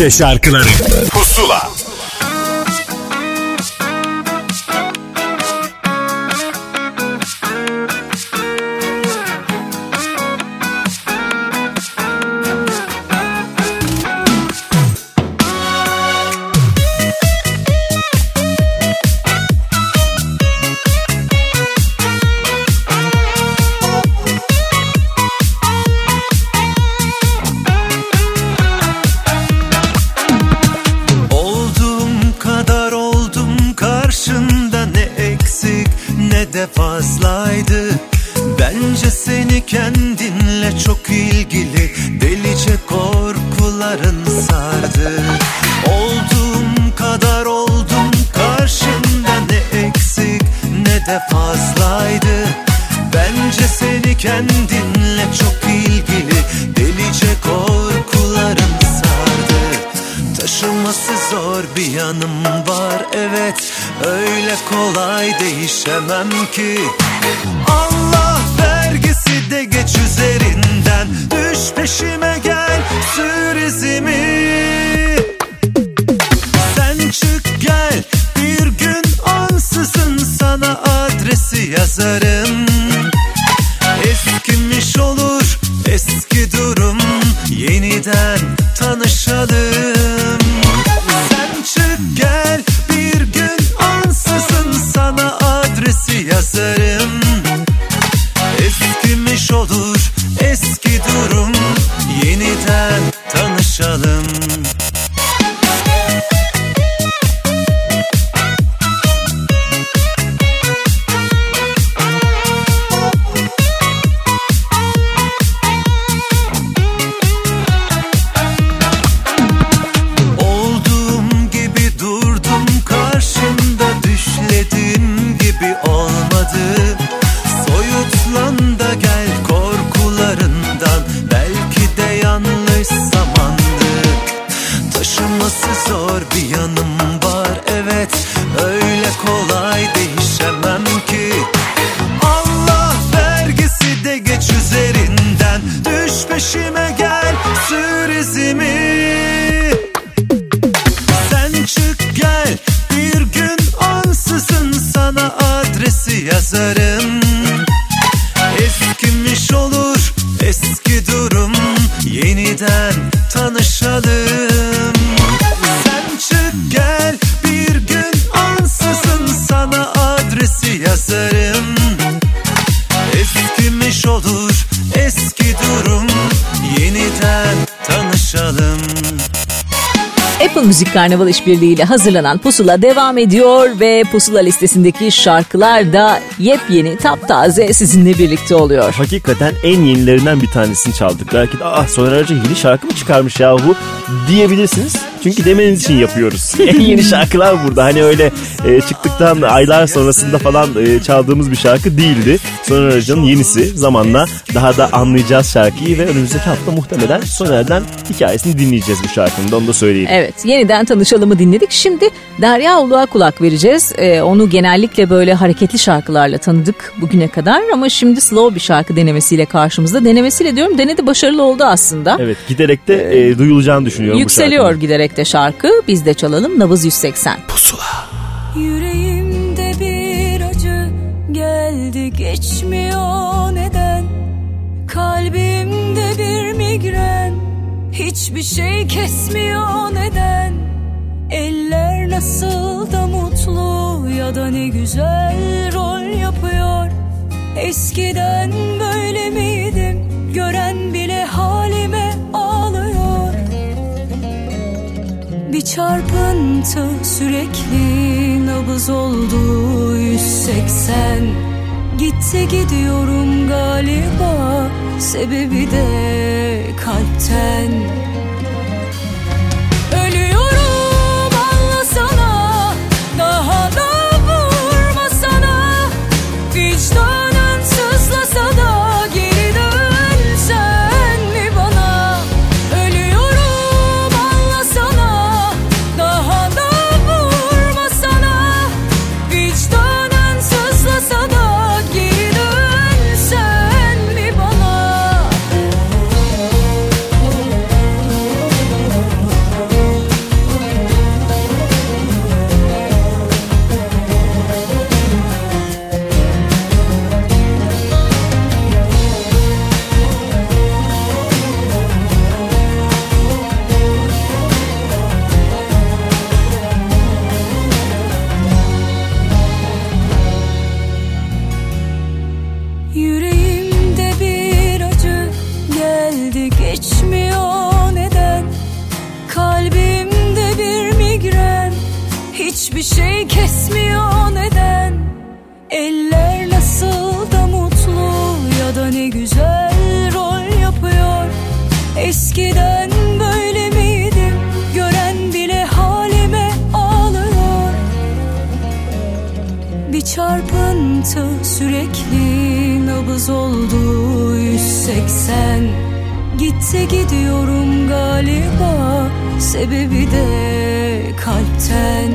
Türkçe şarkıları sür Müzik Karnaval işbirliğiyle hazırlanan Pusula devam ediyor ve Pusula listesindeki şarkılar da yepyeni, taptaze sizinle birlikte oluyor. Hakikaten en yenilerinden bir tanesini çaldık. Belki de ah Soner Arıca yeni şarkı mı çıkarmış yahu diyebilirsiniz. Çünkü demeniz için yapıyoruz. en yeni şarkılar burada. Hani öyle e, çıktıktan aylar sonrasında falan e, çaldığımız bir şarkı değildi. Soner Arıca'nın yenisi. Zamanla daha da anlayacağız şarkıyı ve önümüzdeki hafta muhtemelen Soner'den hikayesini dinleyeceğiz bu şarkının. Da Onu da söyleyeyim. Evet yeniden tanışalımı dinledik. Şimdi Derya Uluğa kulak vereceğiz. Ee, onu genellikle böyle hareketli şarkılarla tanıdık bugüne kadar. Ama şimdi slow bir şarkı denemesiyle karşımızda. Denemesiyle diyorum denedi başarılı oldu aslında. Evet giderek de e, duyulacağını düşünüyorum bu Yükseliyor şarkının. giderek de şarkı. Biz de çalalım Nabız 180. Yüreğimde bir acı geldi geçmiyor neden? Kalbimde bir migren hiçbir şey kesmiyor neden? Eller nasıl da mutlu ya da ne güzel rol yapıyor? Eskiden böyle miydim? Gören bile bir çarpıntı sürekli nabız oldu 180 Gitti gidiyorum galiba sebebi de kalpten çarpıntı sürekli nabız oldu 180 Gitti gidiyorum galiba sebebi de kalpten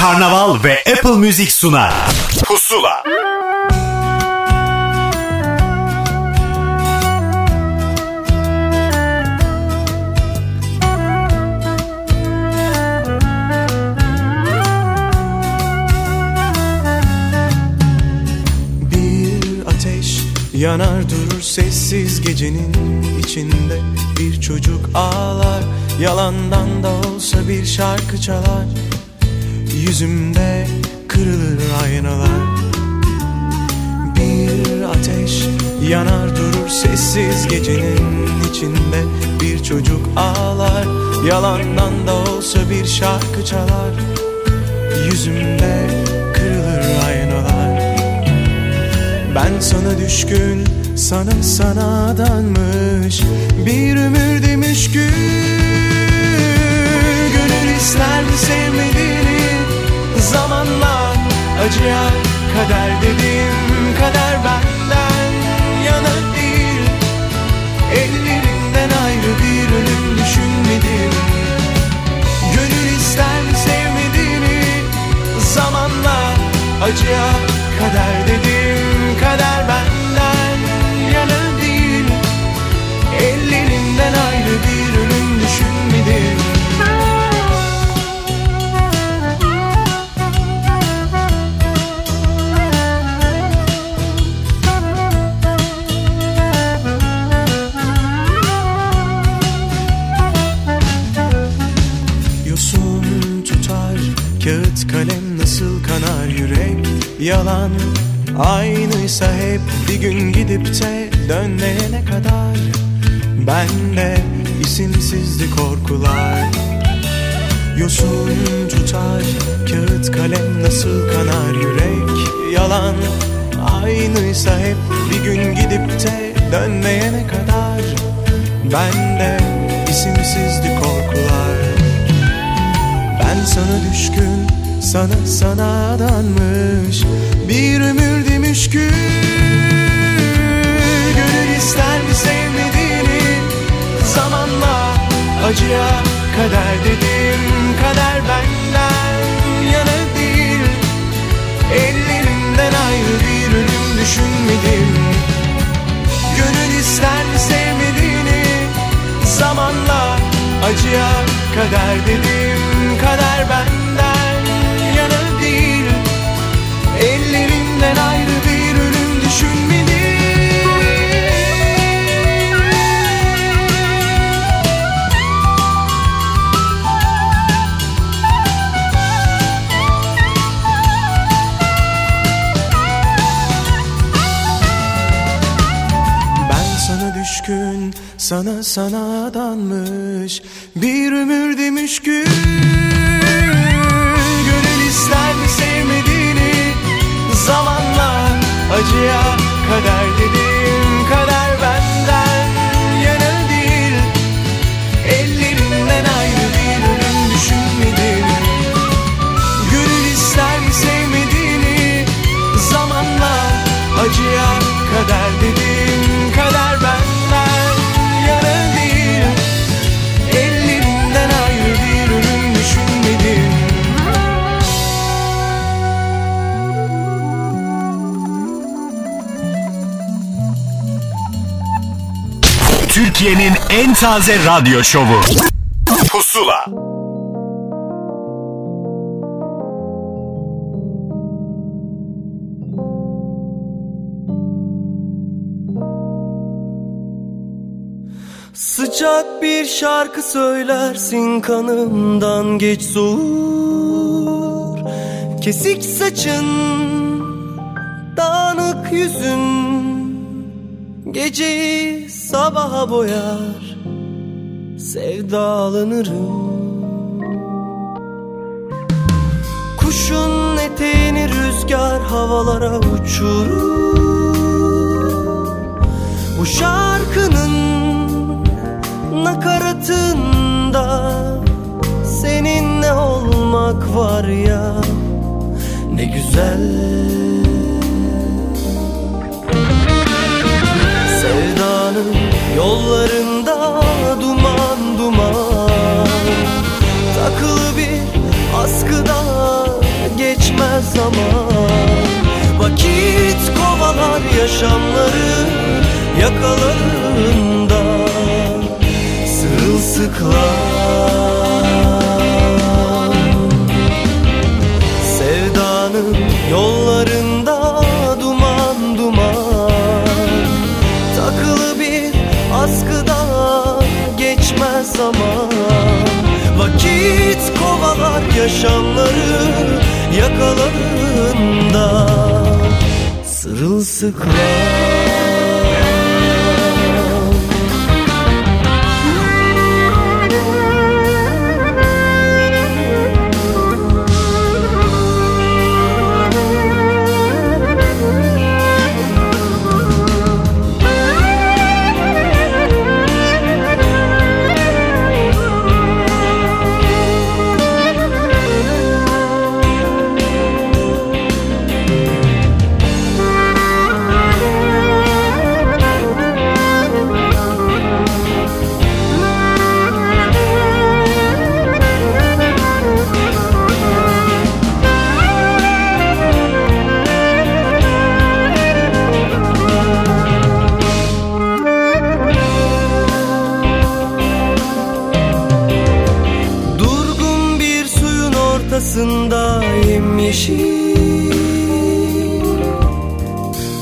Karnaval ve Apple Müzik sunar. Pusula. Bir ateş yanar durur sessiz gecenin içinde Bir çocuk ağlar yalandan da olsa bir şarkı çalar Yüzümde kırılır aynalar. Bir ateş yanar durur sessiz gecenin içinde. Bir çocuk ağlar yalandan da olsa bir şarkı çalar. Yüzümde kırılır aynalar. Ben sana düşkün sana sana adanmış Bir ömür demiş gün. Gönül ister mi sevmediğini Zamanla acıya kader dedim Kader benden yana değil. Ellerinden ayrı bir ölüm düşünmedim. Gönül ister mi sevmediğini Zamanla acıya kader dedim Kader Yalan. Aynıysa hep bir gün gidip de dönmeyene kadar Bende isimsizdi korkular. Yosun tutar kağıt kalem nasıl kanar yürek? Yalan aynıysa hep bir gün gidip de dönmeyene kadar Bende isimsizdi korkular. Ben sana düşkün, sana sana adanmış Bir ömür demiş gün Gönül ister mi sevmediğini? Zamanla acıya kader dedim Kader benden yana değil. Ellerinden ayrı bir ölüm düşünmedim. Gönül ister mi sevmediğini? Zamanla acıya kader dedim Kader benden Ellerinden ayrı bir ölüm düşünmedim Ben sana düşkün, sana sana adanmış Bir ömür demiş gün. Gönül ister mi sevmediğini Zamanla acıya kader dedim Türkiye'nin en taze radyo şovu. Pusula. Sıcak bir şarkı söylersin kanımdan geç soğur Kesik saçın, dağınık yüzün Geceyi sabaha boyar Sevdalanırım. Kuşun eteğini rüzgar havalara uçurur. Bu şarkının nakaratında Seninle olmak var ya? Ne güzel yollarında duman duman. Takılı bir askıda geçmez zaman. Vakit kovalar yaşamları yakalarında Sırılsıklam yaşamları yakar dalgalarında Sırılsıklam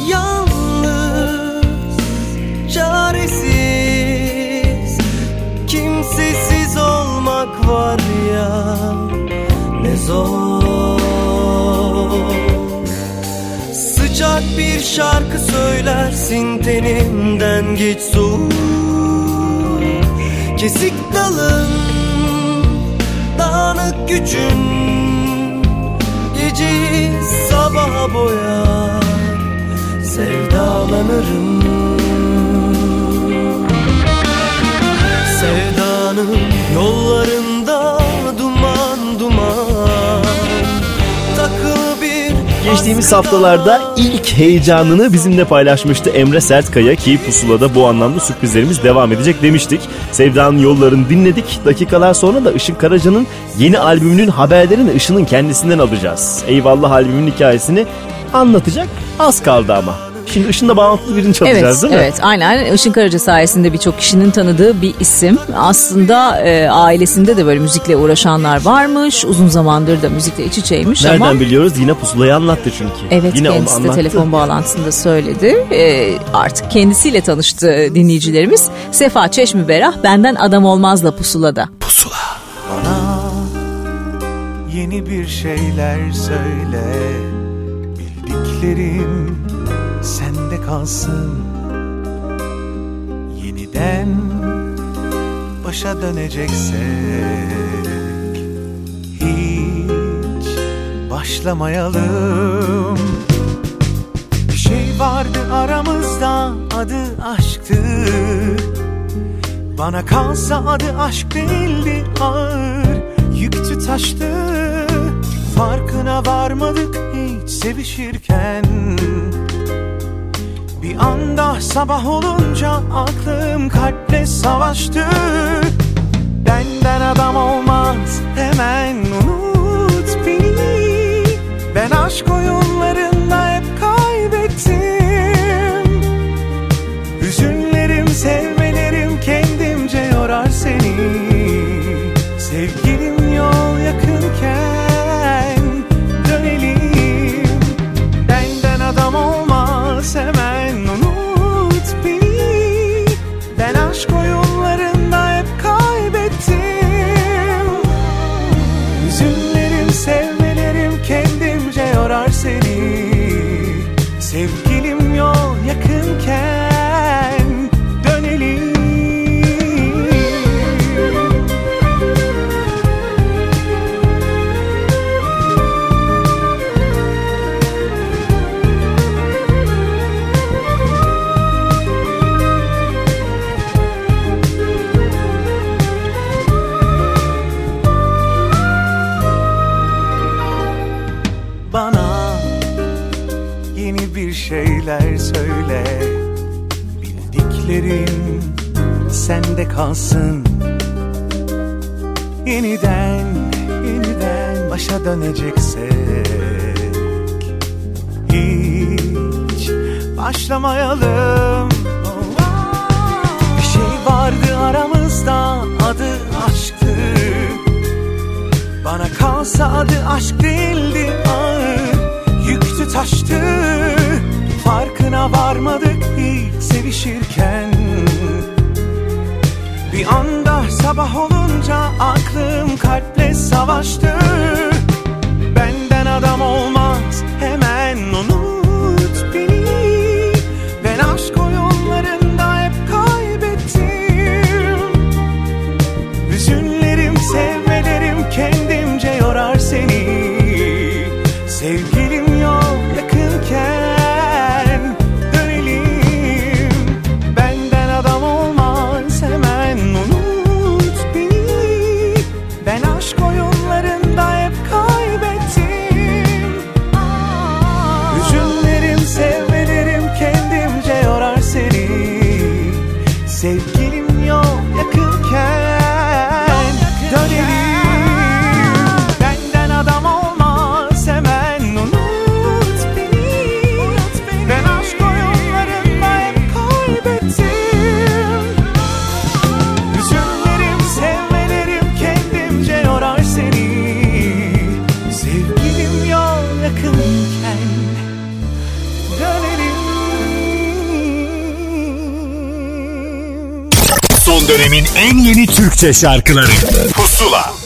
Yalnız, çaresiz Kimsesiz olmak var ya ne zor. Sıcak bir şarkı söylersin tenimden geç soğuk Kesik dalın dağınık gücün Geceyi sabaha boyar Sevdalanırım. Sevdanın yollarında Geçtiğimiz haftalarda ilk heyecanını bizimle paylaşmıştı Emre Sertkaya ki Pusula'da bu anlamda sürprizlerimiz devam edecek demiştik. Sevda'nın yollarını dinledik. Dakikalar sonra da Işın Karaca'nın yeni albümünün haberlerini Işın'ın kendisinden alacağız. Eyvallah albümünün hikayesini anlatacak az kaldı ama. Şimdi Işın'la bağlantılı birini çalacağız Evet, değil mi? evet aynen Işın Karaca sayesinde birçok kişinin tanıdığı bir isim. Aslında e, ailesinde de böyle müzikle uğraşanlar varmış. Uzun zamandır da müzikle iç içeymiş Nereden ama... biliyoruz? Yine Pusula'yı anlattı çünkü. Evet Yine onu kendisi de anlattı. telefon bağlantısında söyledi. E, artık kendisiyle tanıştı dinleyicilerimiz. Sefa Çeşmi Berah benden adam olmazla pusulada. Bana yeni bir şeyler söyle Bildiklerim sende kalsın. Yeniden başa döneceksek Hiç başlamayalım. Bir şey vardı aramızda adı aşktı. Bana kalsa adı aşk değildi ağır Yüktü taştı. Farkına varmadık hiç sevişirken Bir anda sabah olunca aklım kalple savaştı. Benden adam olmaz hemen unut beni. Ben aşk oyunlarında hep kaybettim. Hüzünlerim, sevmelerim şarkıları. Pusula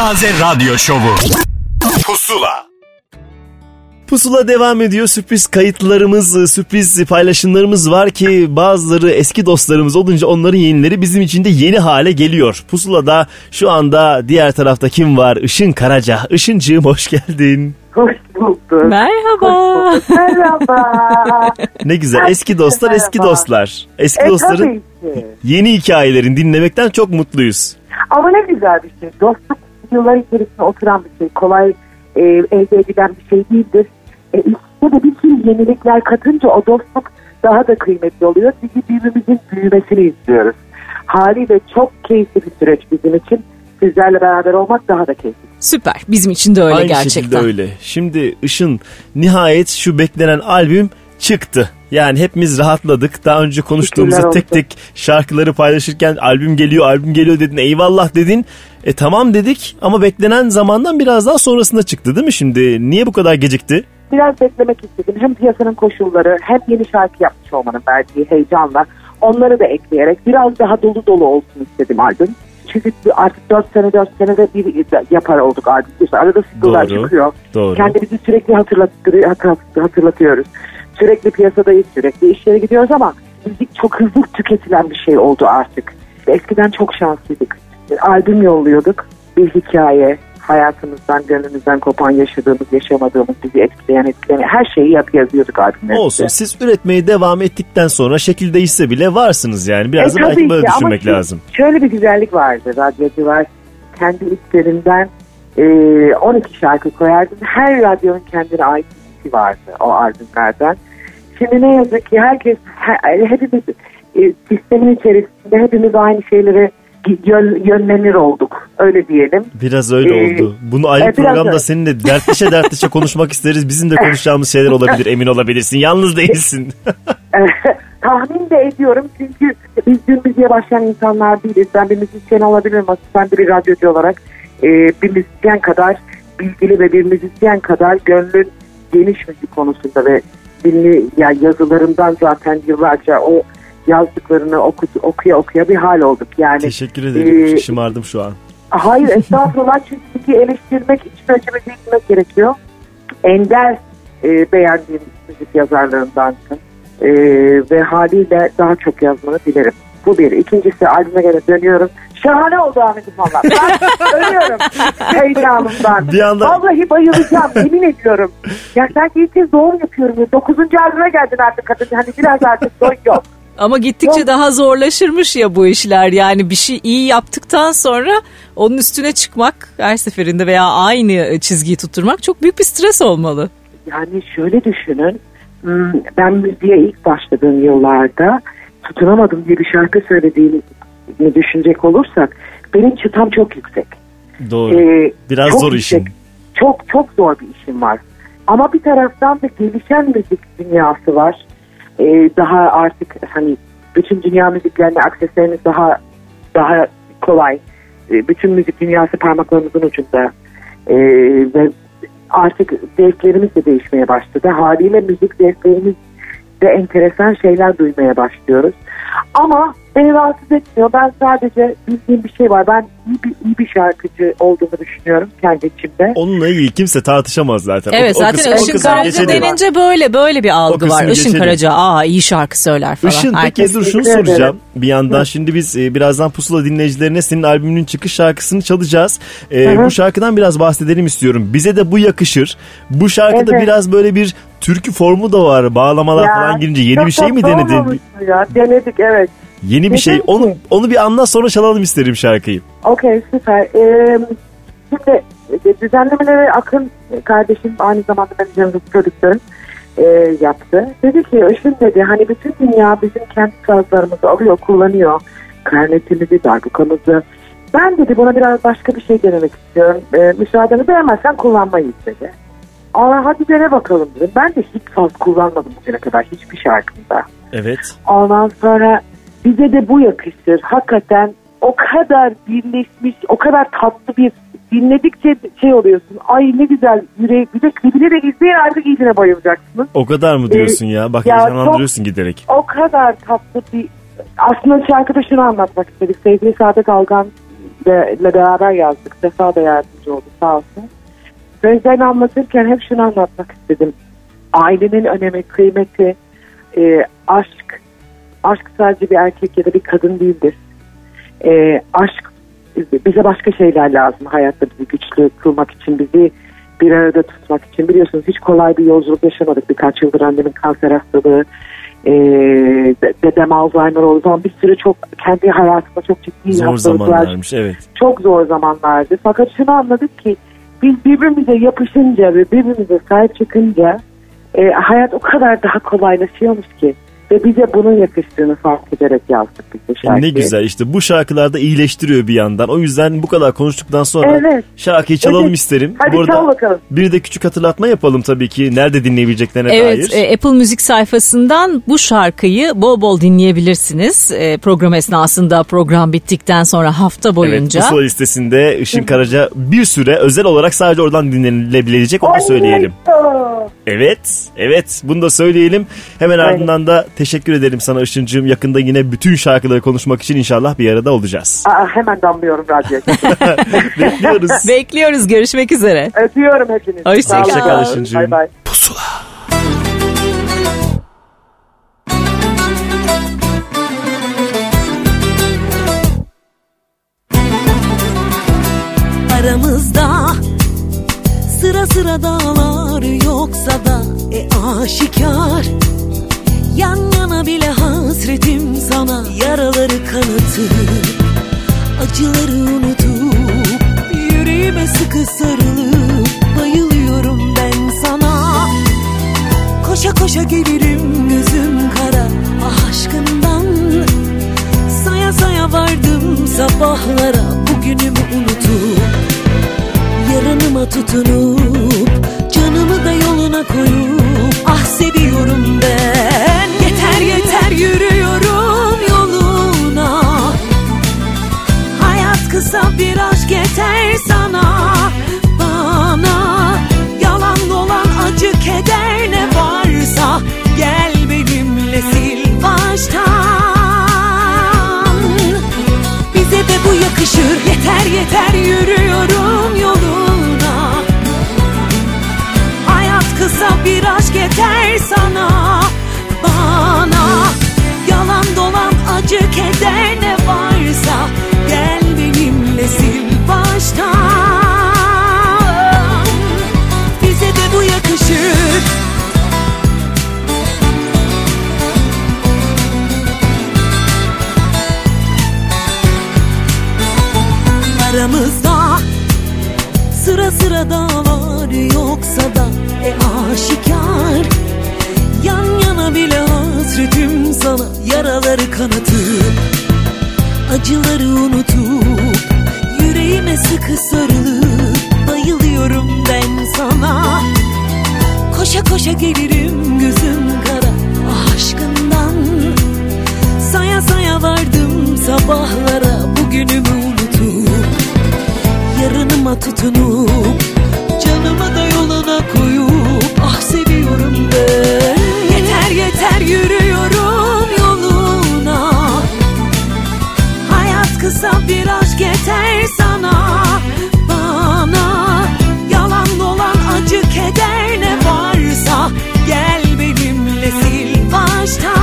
en taze radyo şovu Pusula Pusula devam ediyor. Sürpriz kayıtlarımız, sürpriz paylaşımlarımız var ki bazıları eski dostlarımız olunca onların yenileri bizim için de yeni hale geliyor. Pusula'da şu anda diğer tarafta kim var? Işın Karaca. Işıncığım hoş geldin. Hoş bulduk. Merhaba. Merhaba. Ne güzel. Eski dostlar, eski Merhaba. dostlar. Eski E, dostların yeni hikayelerini dinlemekten çok mutluyuz. Ama ne güzel bir şey. Dostluk yıllar içerisinde oturan bir şey. Kolay e, elde edilen bir şey değildir. E, üstüne de bir sürü yenilikler katınca o dostluk daha da kıymetli oluyor. Çünkü birbirimizin büyümesini istiyoruz. Haliyle çok keyifli bir süreç bizim için. Sizlerle beraber olmak daha da keyifli. Süper. Bizim için de öyle Aynı gerçekten. şekilde öyle. Şimdi Işın nihayet şu beklenen albüm çıktı. Yani hepimiz rahatladık. Daha önce konuştuğumuzda tek tek şarkıları paylaşırken albüm geliyor, albüm geliyor dedin. Eyvallah dedin. E tamam dedik ama beklenen zamandan biraz daha sonrasında çıktı değil mi şimdi? Niye bu kadar gecikti? Biraz beklemek istedim. Hem piyasanın koşulları hem yeni şarkı yapmış olmanın verdiği heyecanla onları da ekleyerek biraz daha dolu dolu olsun istedim albüm. Çünkü artık 4 sene 4 senede bir yapar olduk albüm. İşte arada Doğru, çıkıyor. doğru. Kendimizi sürekli hatırlatıyoruz. Sürekli piyasadayız, sürekli işlere gidiyoruz ama müzik çok hızlı tüketilen bir şey oldu artık. Eskiden çok şanslıydık. Albüm yolluyorduk. Bir hikaye, hayatımızdan, gönlümüzden kopan, yaşadığımız, yaşamadığımız, bizi etkileyen, etkilemeyen her şeyi yap yazıyorduk albümlerimizde. Olsun siz üretmeye devam ettikten sonra şekil değişse bile varsınız yani. Biraz da E, belki tabii böyle ki ama düşünmek şu- lazım. Şöyle bir güzellik vardı. Radyocular kendi işlerinden e, 12 şarkı koyardı. Her radyonun kendine ait hepsi vardı o albümlerden. Şimdi ne yazık ki herkes, he- hepimiz e, sistemin içerisinde hepimiz aynı şeylere yön, yönlenir olduk. Öyle diyelim. Biraz öyle Ee, oldu. Bunu ayrı e, programda öyle. seninle dertleşe dertleşe konuşmak isteriz. Bizim de konuşacağımız şeyler olabilir emin olabilirsin. Yalnız değilsin. Tahmin de ediyorum çünkü biz dün müziğe başlayan insanlar değiliz. Ben bir müzisyen olabilirim de bir radyocu olarak e, bir müzisyen kadar bilgili ve bir müzisyen kadar gönlün geniş müzik konusunda ve dinli yani yazılarından zaten yıllarca o yazdıklarını oku, okuya okuya bir hal olduk. Yani Teşekkür ederim. e, Şımardım şu an. Hayır estağfurullah çünkü eleştirmek, için acı bilmek gerekiyor. Ender e, beğendiğim müzik yazarlarındansın. E, ve haliyle daha çok yazmanı dilerim. Bu bir. İkincisi albüme göre dönüyorum. Şahane oldu Ahmet'im valla. Ben ölüyorum heyecanımdan. Bir anda- Vallahi bayılacağım yemin ediyorum. Ya sanki ilk kez doğum yapıyorum. Dokuzuncu albüme geldin artık kadın. Hani biraz artık doy yok. Ama gittikçe daha zorlaşırmış ya bu işler. Yani bir şey iyi yaptıktan sonra onun üstüne çıkmak her seferinde veya aynı çizgiyi tutturmak çok büyük bir stres olmalı. Yani şöyle düşünün. hmm, Ben müziğe ilk başladığım yıllarda tutunamadım diye bir şarkı söylediğimi düşünecek olursak benim çıtam çok yüksek. Doğru. Ee, Biraz çok zor yüksek. işin. Çok çok zor bir işim var. Ama bir taraftan da gelişen müzik dünyası var. Ee, daha artık hani bütün dünya müziklerine akseslerimiz daha daha kolay. Ee, bütün müzik dünyası parmaklarımızın ucunda. Ee, ve artık zevklerimiz de değişmeye başladı. Haliyle müzik zevklerimiz de enteresan şeyler duymaya başlıyoruz. Ama beni rahatsız etmiyor. Ben sadece bildiğim bir şey var. Ben iyi bir, iyi bir şarkıcı olduğumu düşünüyorum kendi içimde. Onunla ilgili kimse tartışamaz zaten. Evet O- zaten kısmı- Işın Karaca denince böyle böyle bir algı var. Işın geçelim. Karaca aa iyi şarkı söyler falan. Işın peki Herkes- dur şunu soracağım. ederim. Bir yandan şimdi biz e, birazdan Pusula dinleyicilerine senin albümünün çıkış şarkısını çalacağız. E, Hı bu şarkıdan biraz bahsedelim istiyorum. Bize de bu yakışır. Bu şarkıda Evet. biraz böyle bir türkü formu da var. Bağlamalar Ya, falan girince yeni bir şey mi denedin? Ya, denedik evet. Yeni bir şey. Dedim Onu ki- onu bir anlat sonra çalalım isterim şarkıyı. Okey süper. Ee, şimdi e, düzenlemeleri Akın kardeşim aynı zamanda benim canım prodüktörüm e, yaptı. Dedi ki Işın dedi hani bütün dünya bizim kendi sazlarımızı alıyor kullanıyor. Klarnetimizi, darbukamızı. Ben dedi buna biraz başka bir şey denemek istiyorum. E, müsaadeni beğenmezsen kullanmayız dedi. Aa, hadi dene bakalım dedim. Ben de hiç saz kullanmadım bugüne kadar hiçbir şarkımda. Evet. Ondan sonra bize de bu yakışır. Hakikaten o kadar birleşmiş, o kadar tatlı bir dinledikçe şey oluyorsun. Ay ne güzel yüreği. Bir de klibini de izleyin artık iyicine bayılacaksınız. O kadar mı diyorsun ya? Bak ya heyecanlandırıyorsun giderek. O kadar tatlı bir... Aslında şarkıda şunu anlatmak istedik. Sevgili Sadık Algan ile beraber yazdık. Sefa da yardımcı oldu sağ olsun. Sözlerini anlatırken hep şunu anlatmak istedim. Ailenin önemi, kıymeti, e, aşk. Aşk sadece bir erkek ya da bir kadın değildir. E, aşk bize başka şeyler lazım hayatta bizi güçlü kılmak için, bizi bir arada tutmak için. Biliyorsunuz hiç kolay bir yolculuk yaşamadık. Birkaç yıldır annemin kanser hastalığı, e, de- dedem Alzheimer oldu zaman bir sürü çok kendi hayatımda çok ciddi Zor zamanlarmış evet. çok zor zamanlardı. Fakat şunu anladık ki biz birbirimize yapışınca ve birbirimize sahip çıkınca e, hayat o kadar daha kolaylaşıyormuş ki. Ve bize bunun yakıştığını fark ederek yazdık biz bu şarkıyı. Ne güzel işte bu şarkılarda iyileştiriyor bir yandan. O yüzden bu kadar konuştuktan sonra Evet. şarkıyı çalalım Evet. isterim. Hadi Bu arada çal bakalım. Bir de küçük hatırlatma yapalım tabii ki nerede dinleyebileceklerine Evet dair. e, Apple Müzik sayfasından bu şarkıyı bol bol dinleyebilirsiniz. E, program esnasında program bittikten sonra hafta Evet, boyunca. Pusula listesinde Işın Karaca bir süre özel olarak sadece oradan dinlenebilecek onu söyleyelim. Evet, evet bunu da söyleyelim. Hemen ardından da teşekkür ederim sana Işıncığım. Yakında yine bütün şarkıları konuşmak için inşallah bir arada olacağız. Aa, hemen damlıyorum radyoya. Bekliyoruz. Bekliyoruz görüşmek üzere. Öpüyorum hepinizi. Hoşça Sağ olun. kal. Hoşça kal Işıncığım. Bay bay. aramızda Sıra sıra dağlar yoksa da e aşikar Yan yana bile hasretim sana. Yaraları kanatıp Acıları unutup Yüreğime sıkı sarılıp Bayılıyorum ben sana. Koşa koşa gelirim gözüm kara. Ah aşkından Saya saya vardım sabahlara. Bugünümü unutup Yarınıma tutunup canımı da yoluna koyup Ah seviyorum ben. Yeter yeter yürüyorum yoluna. Hayat kısa bir aşk yeter sana. Bana yalan dolan acı keder ne varsa. Gel benimle sil baştan. Bize de bu yakışır. Yeter yeter yürüyorum yoluna sana Bana. Yalan dolan acı keder ne varsa Gel benimle sil baştan. Bize de bu yakışır. Aramızda sıra sıra kanatıp Acıları unutup yüreğime sıkı sarılıp Bayılıyorum ben sana. Koşa koşa gelirim gözüm kara aşkından. Saya saya vardım sabahlara bugünümü unutup Yarınıma tutunup canımı da yoluna koyup Ah seviyorum ben Yeter yeter yürüyorum Kısa bir aşk yeter sana. Bana yalan dolan acı keder ne varsa. Gel benimle sil baştan.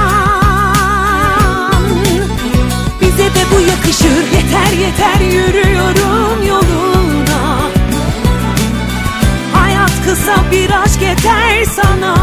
Bize de bu yakışır. Yeter yeter. Yürüyorum yoluna. Hayat kısa bir aşk yeter sana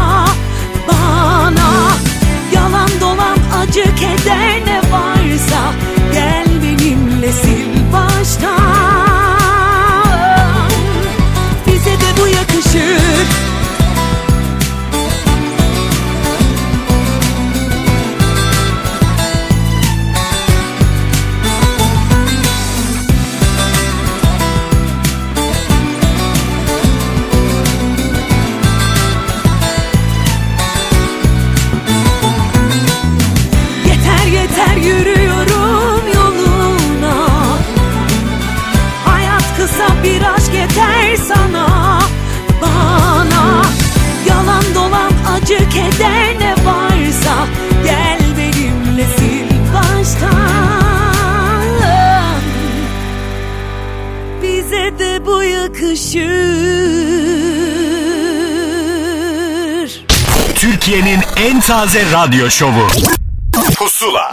en taze radyo şovu. Pusula.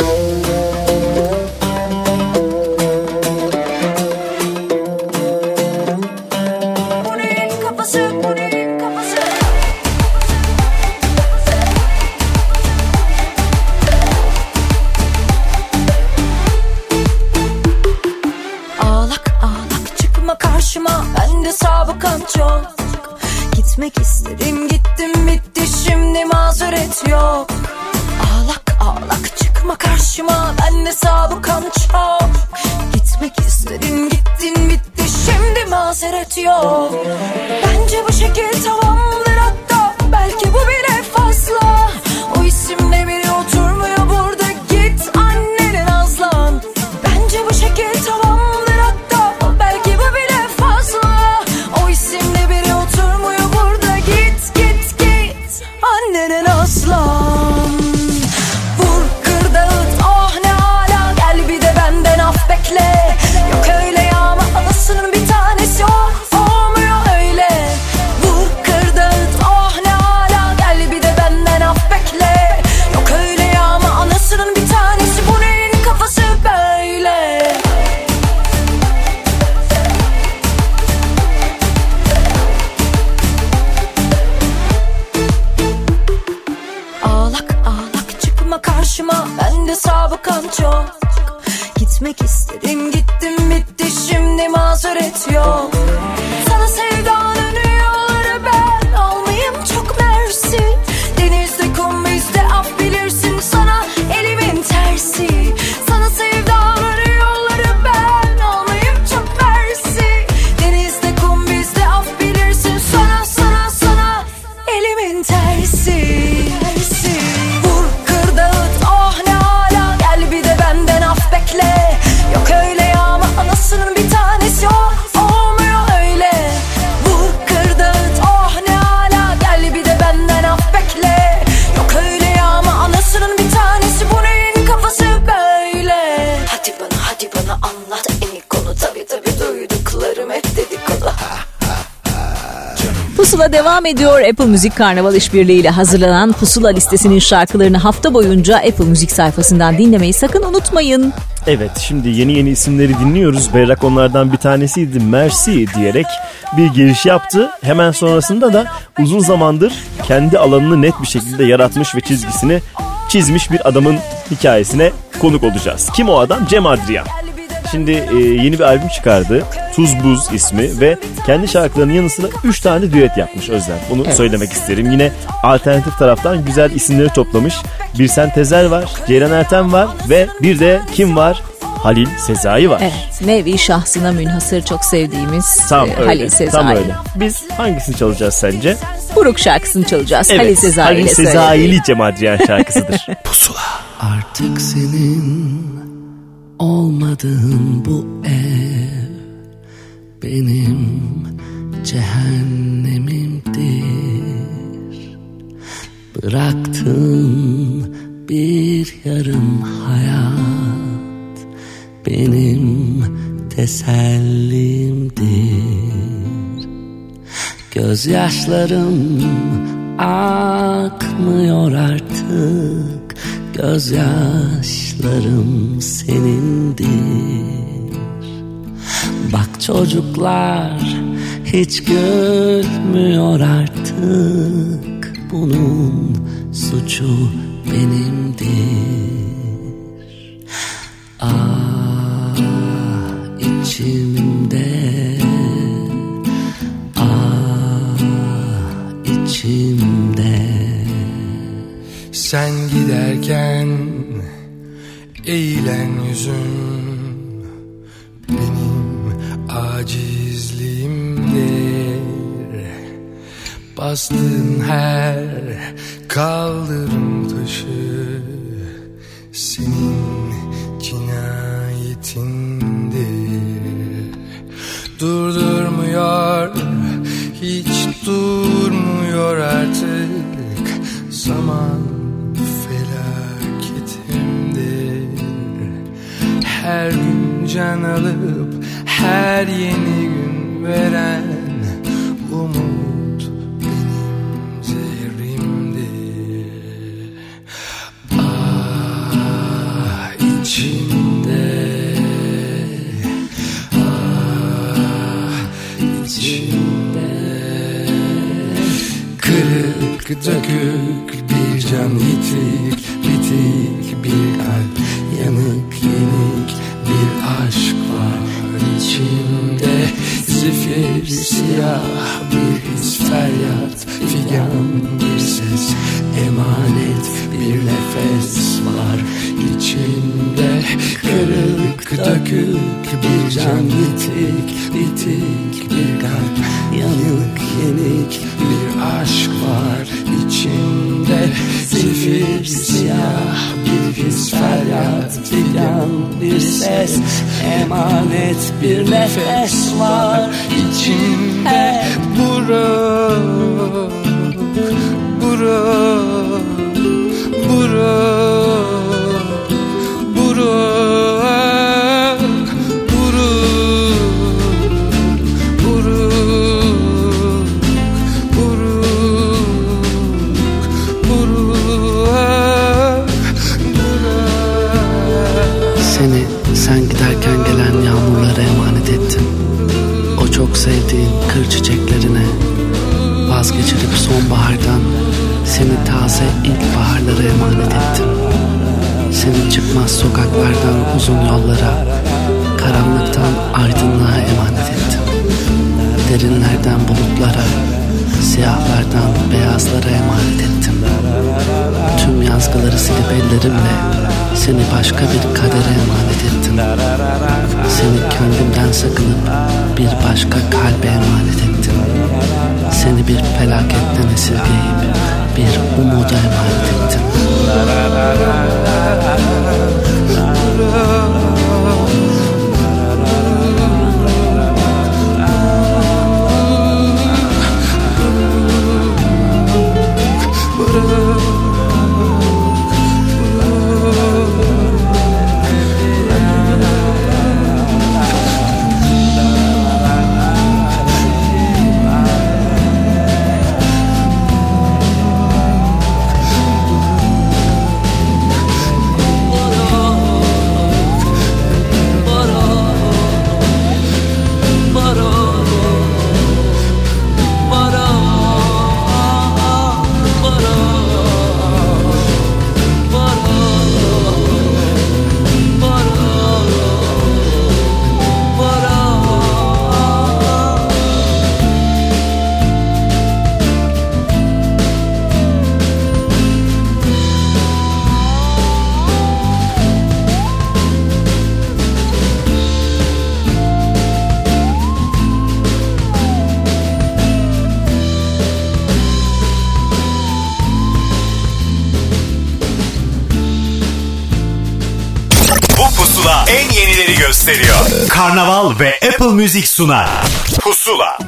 Ağlak ağlak çıkma karşıma. Bende sabıkan çok. Gitmek istedim gittim bitti. Şimdi mazeret yok. Sana sevdanın Pusula devam ediyor. Apple Müzik Karnaval İşbirliği ile hazırlanan Pusula listesinin şarkılarını hafta boyunca Apple Müzik sayfasından dinlemeyi sakın unutmayın. Evet şimdi yeni yeni isimleri dinliyoruz. Berrak onlardan bir tanesiydi. Mercy diyerek bir giriş yaptı. Hemen sonrasında da uzun zamandır kendi alanını net bir şekilde yaratmış ve çizgisini çizmiş bir adamın hikayesine konuk olacağız. Kim o adam? Cem Adrian. Şimdi e, yeni bir albüm çıkardı. Tuz Buz ismi ve kendi şarkılarının yanı sıra 3 tane düet yapmış Özlem. Bunu Evet. söylemek isterim. Yine alternatif taraftan güzel isimleri toplamış. Birsen Tezer var, Ceylan Ertem var ve bir de kim var? Halil Sezai var. Evet, nevi şahsına münhasır çok sevdiğimiz Tam e, öyle. Halil Sezai. Tam öyle. Biz hangisini çalacağız sence? Buruk şarkısını çalacağız. Halil Sezai Halil. Sezai'li Cem Adrian şarkısıdır. Artık senin olmadığın bu ev benim cehennemimdir. Bıraktığın bir yarım hayat benim tesellimdir. Gözyaşlarım akmıyor artık Gözyaşlarım senindir. Bak çocuklar hiç gülmüyor artık. Bunun suçu benimdir. Ah içimde Sen giderken eğilen yüzün benim acizliğimdir. Bastığın her kaldırım taşı senin cinayetindir. Durdurmuyor hiç durmuyor artık zaman Her gün can alıp her yeni gün veren umut benim zehrimdir Ah içimde Ah içimde. Kırık dökük bir can yitik Bitik bir Zifir siyah bir his feryat Figan bir ses. Emanet bir nefes var içimde Kırık dökük bir can yitik Bitik bir kalp. Yanık yenik bir aşk var içimde Zifir siyah bir his feryat Figan bir ses. Emanet bir nefes var Apple Müzik sunar. Pusula.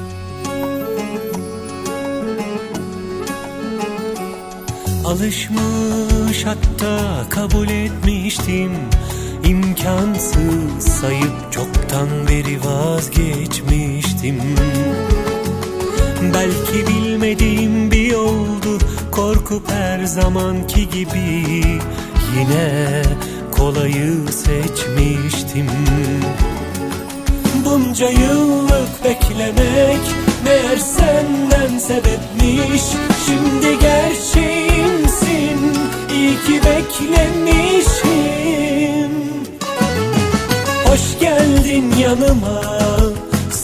Alışmış hatta kabul etmiştim İmkansız sayıp çoktan beri vazgeçmiştim Belki bilmediğim bir yoldu Korkup her zamanki gibi Yine kolayı seçmiştim Bunca yıllık beklemek Meğer senden sebepmiş. Şimdi gerçeğimsin İyi ki beklemişim. Hoş geldin yanıma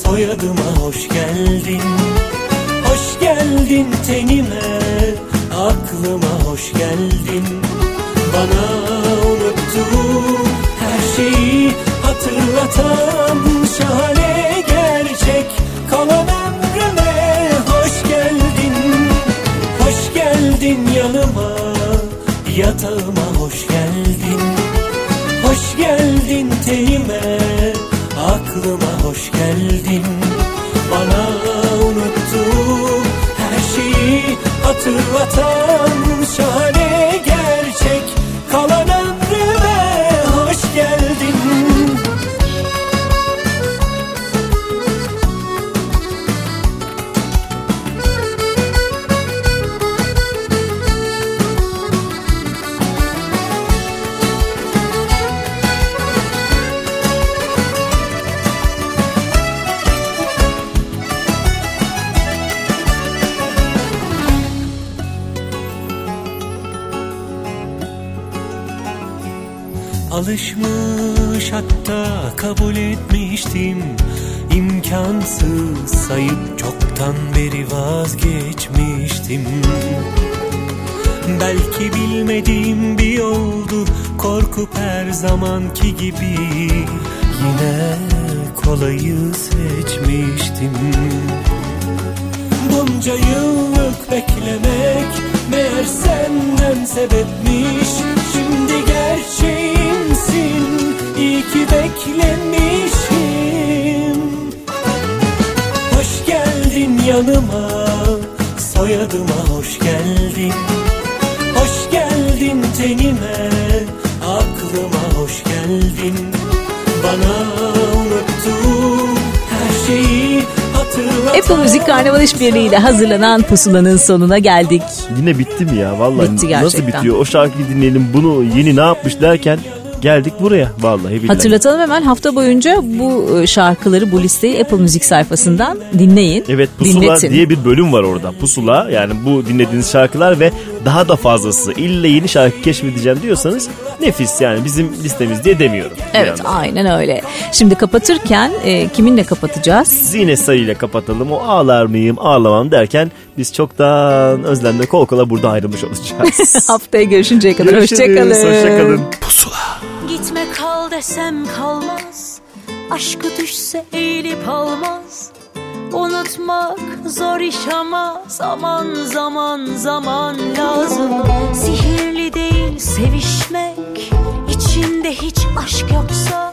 Soyadıma hoş geldin. Hoş geldin tenime Aklıma hoş geldin. Bana unuttuğum her şeyi hatırlatan şahane gerçek. Kalan ömrüme hoş geldin. Hoş geldin yanıma yatağıma hoş geldin. Hoş geldin tenime aklıma hoş geldin. Bana unuttuğum her şeyi hatırlatan şahane zamanki gibi Yine kolayı seçmiştim. Bunca yıllık beklemek Meğer senden sebepmiş. Şimdi gerçeğimsin İyi ki beklemişim. Hoş geldin yanıma Soyadıma hoş geldin. Hoş geldin tenime Apple Müzik Karnaval İşbirliği hazırlanan pusulanın sonuna geldik. Yine bitti mi ya? Vallahi Bitti nasıl gerçekten. bitiyor? O şarkıyı dinleyelim bunu yeni ne yapmış derken geldik buraya vallahi billahi. Hatırlatalım hemen hafta boyunca bu e, şarkıları bu listeyi Apple Müzik sayfasından dinleyin. Evet Pusula dinletin. diye bir bölüm var orada. Pusula yani bu dinlediğiniz şarkılar ve daha da fazlası. İlle yeni şarkı keşfedeceğim diyorsanız nefis yani bizim listemiz diye demiyorum. Evet aynen öyle. Şimdi kapatırken e, kiminle kapatacağız? Zine sayıyla kapatalım. O ağlar mıyım ağlamam derken biz çoktan Özlem'le kol kola burada ayrılmış olacağız. Haftaya görüşünceye kadar Görüşürüz, hoşçakalın. hoşçakalın. Gitme kal desem kalmaz. Aşkı düşse eğilip almaz. Unutmak zor iş ama Zaman zaman zaman lazım. Sihirli değil sevişmek. İçinde hiç aşk yoksa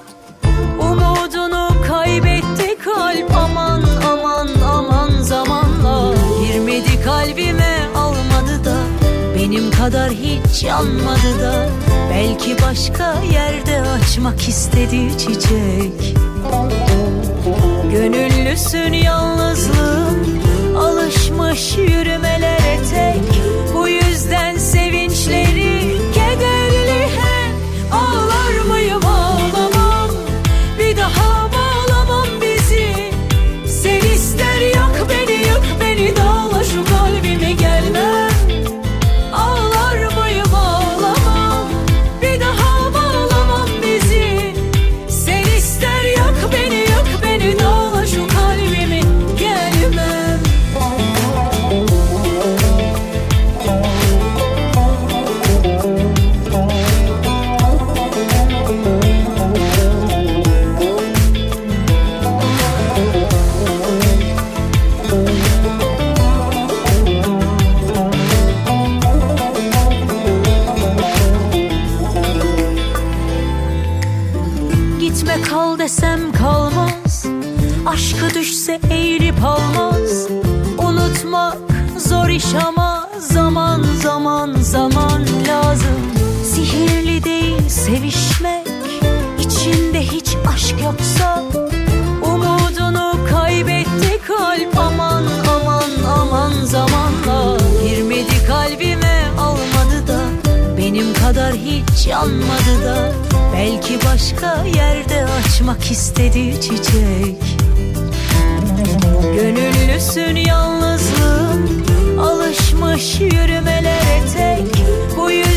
kadar hiç yanmadı da Belki başka yerde açmak istedi çiçek. Gönüllüsün yalnızlığın Alışmış yürümelere tek hiç yanmadı da Belki başka yerde açmak istedi çiçek. Gönüllüsün yalnızlığın Alışmış yürümelere tek Bu yüzden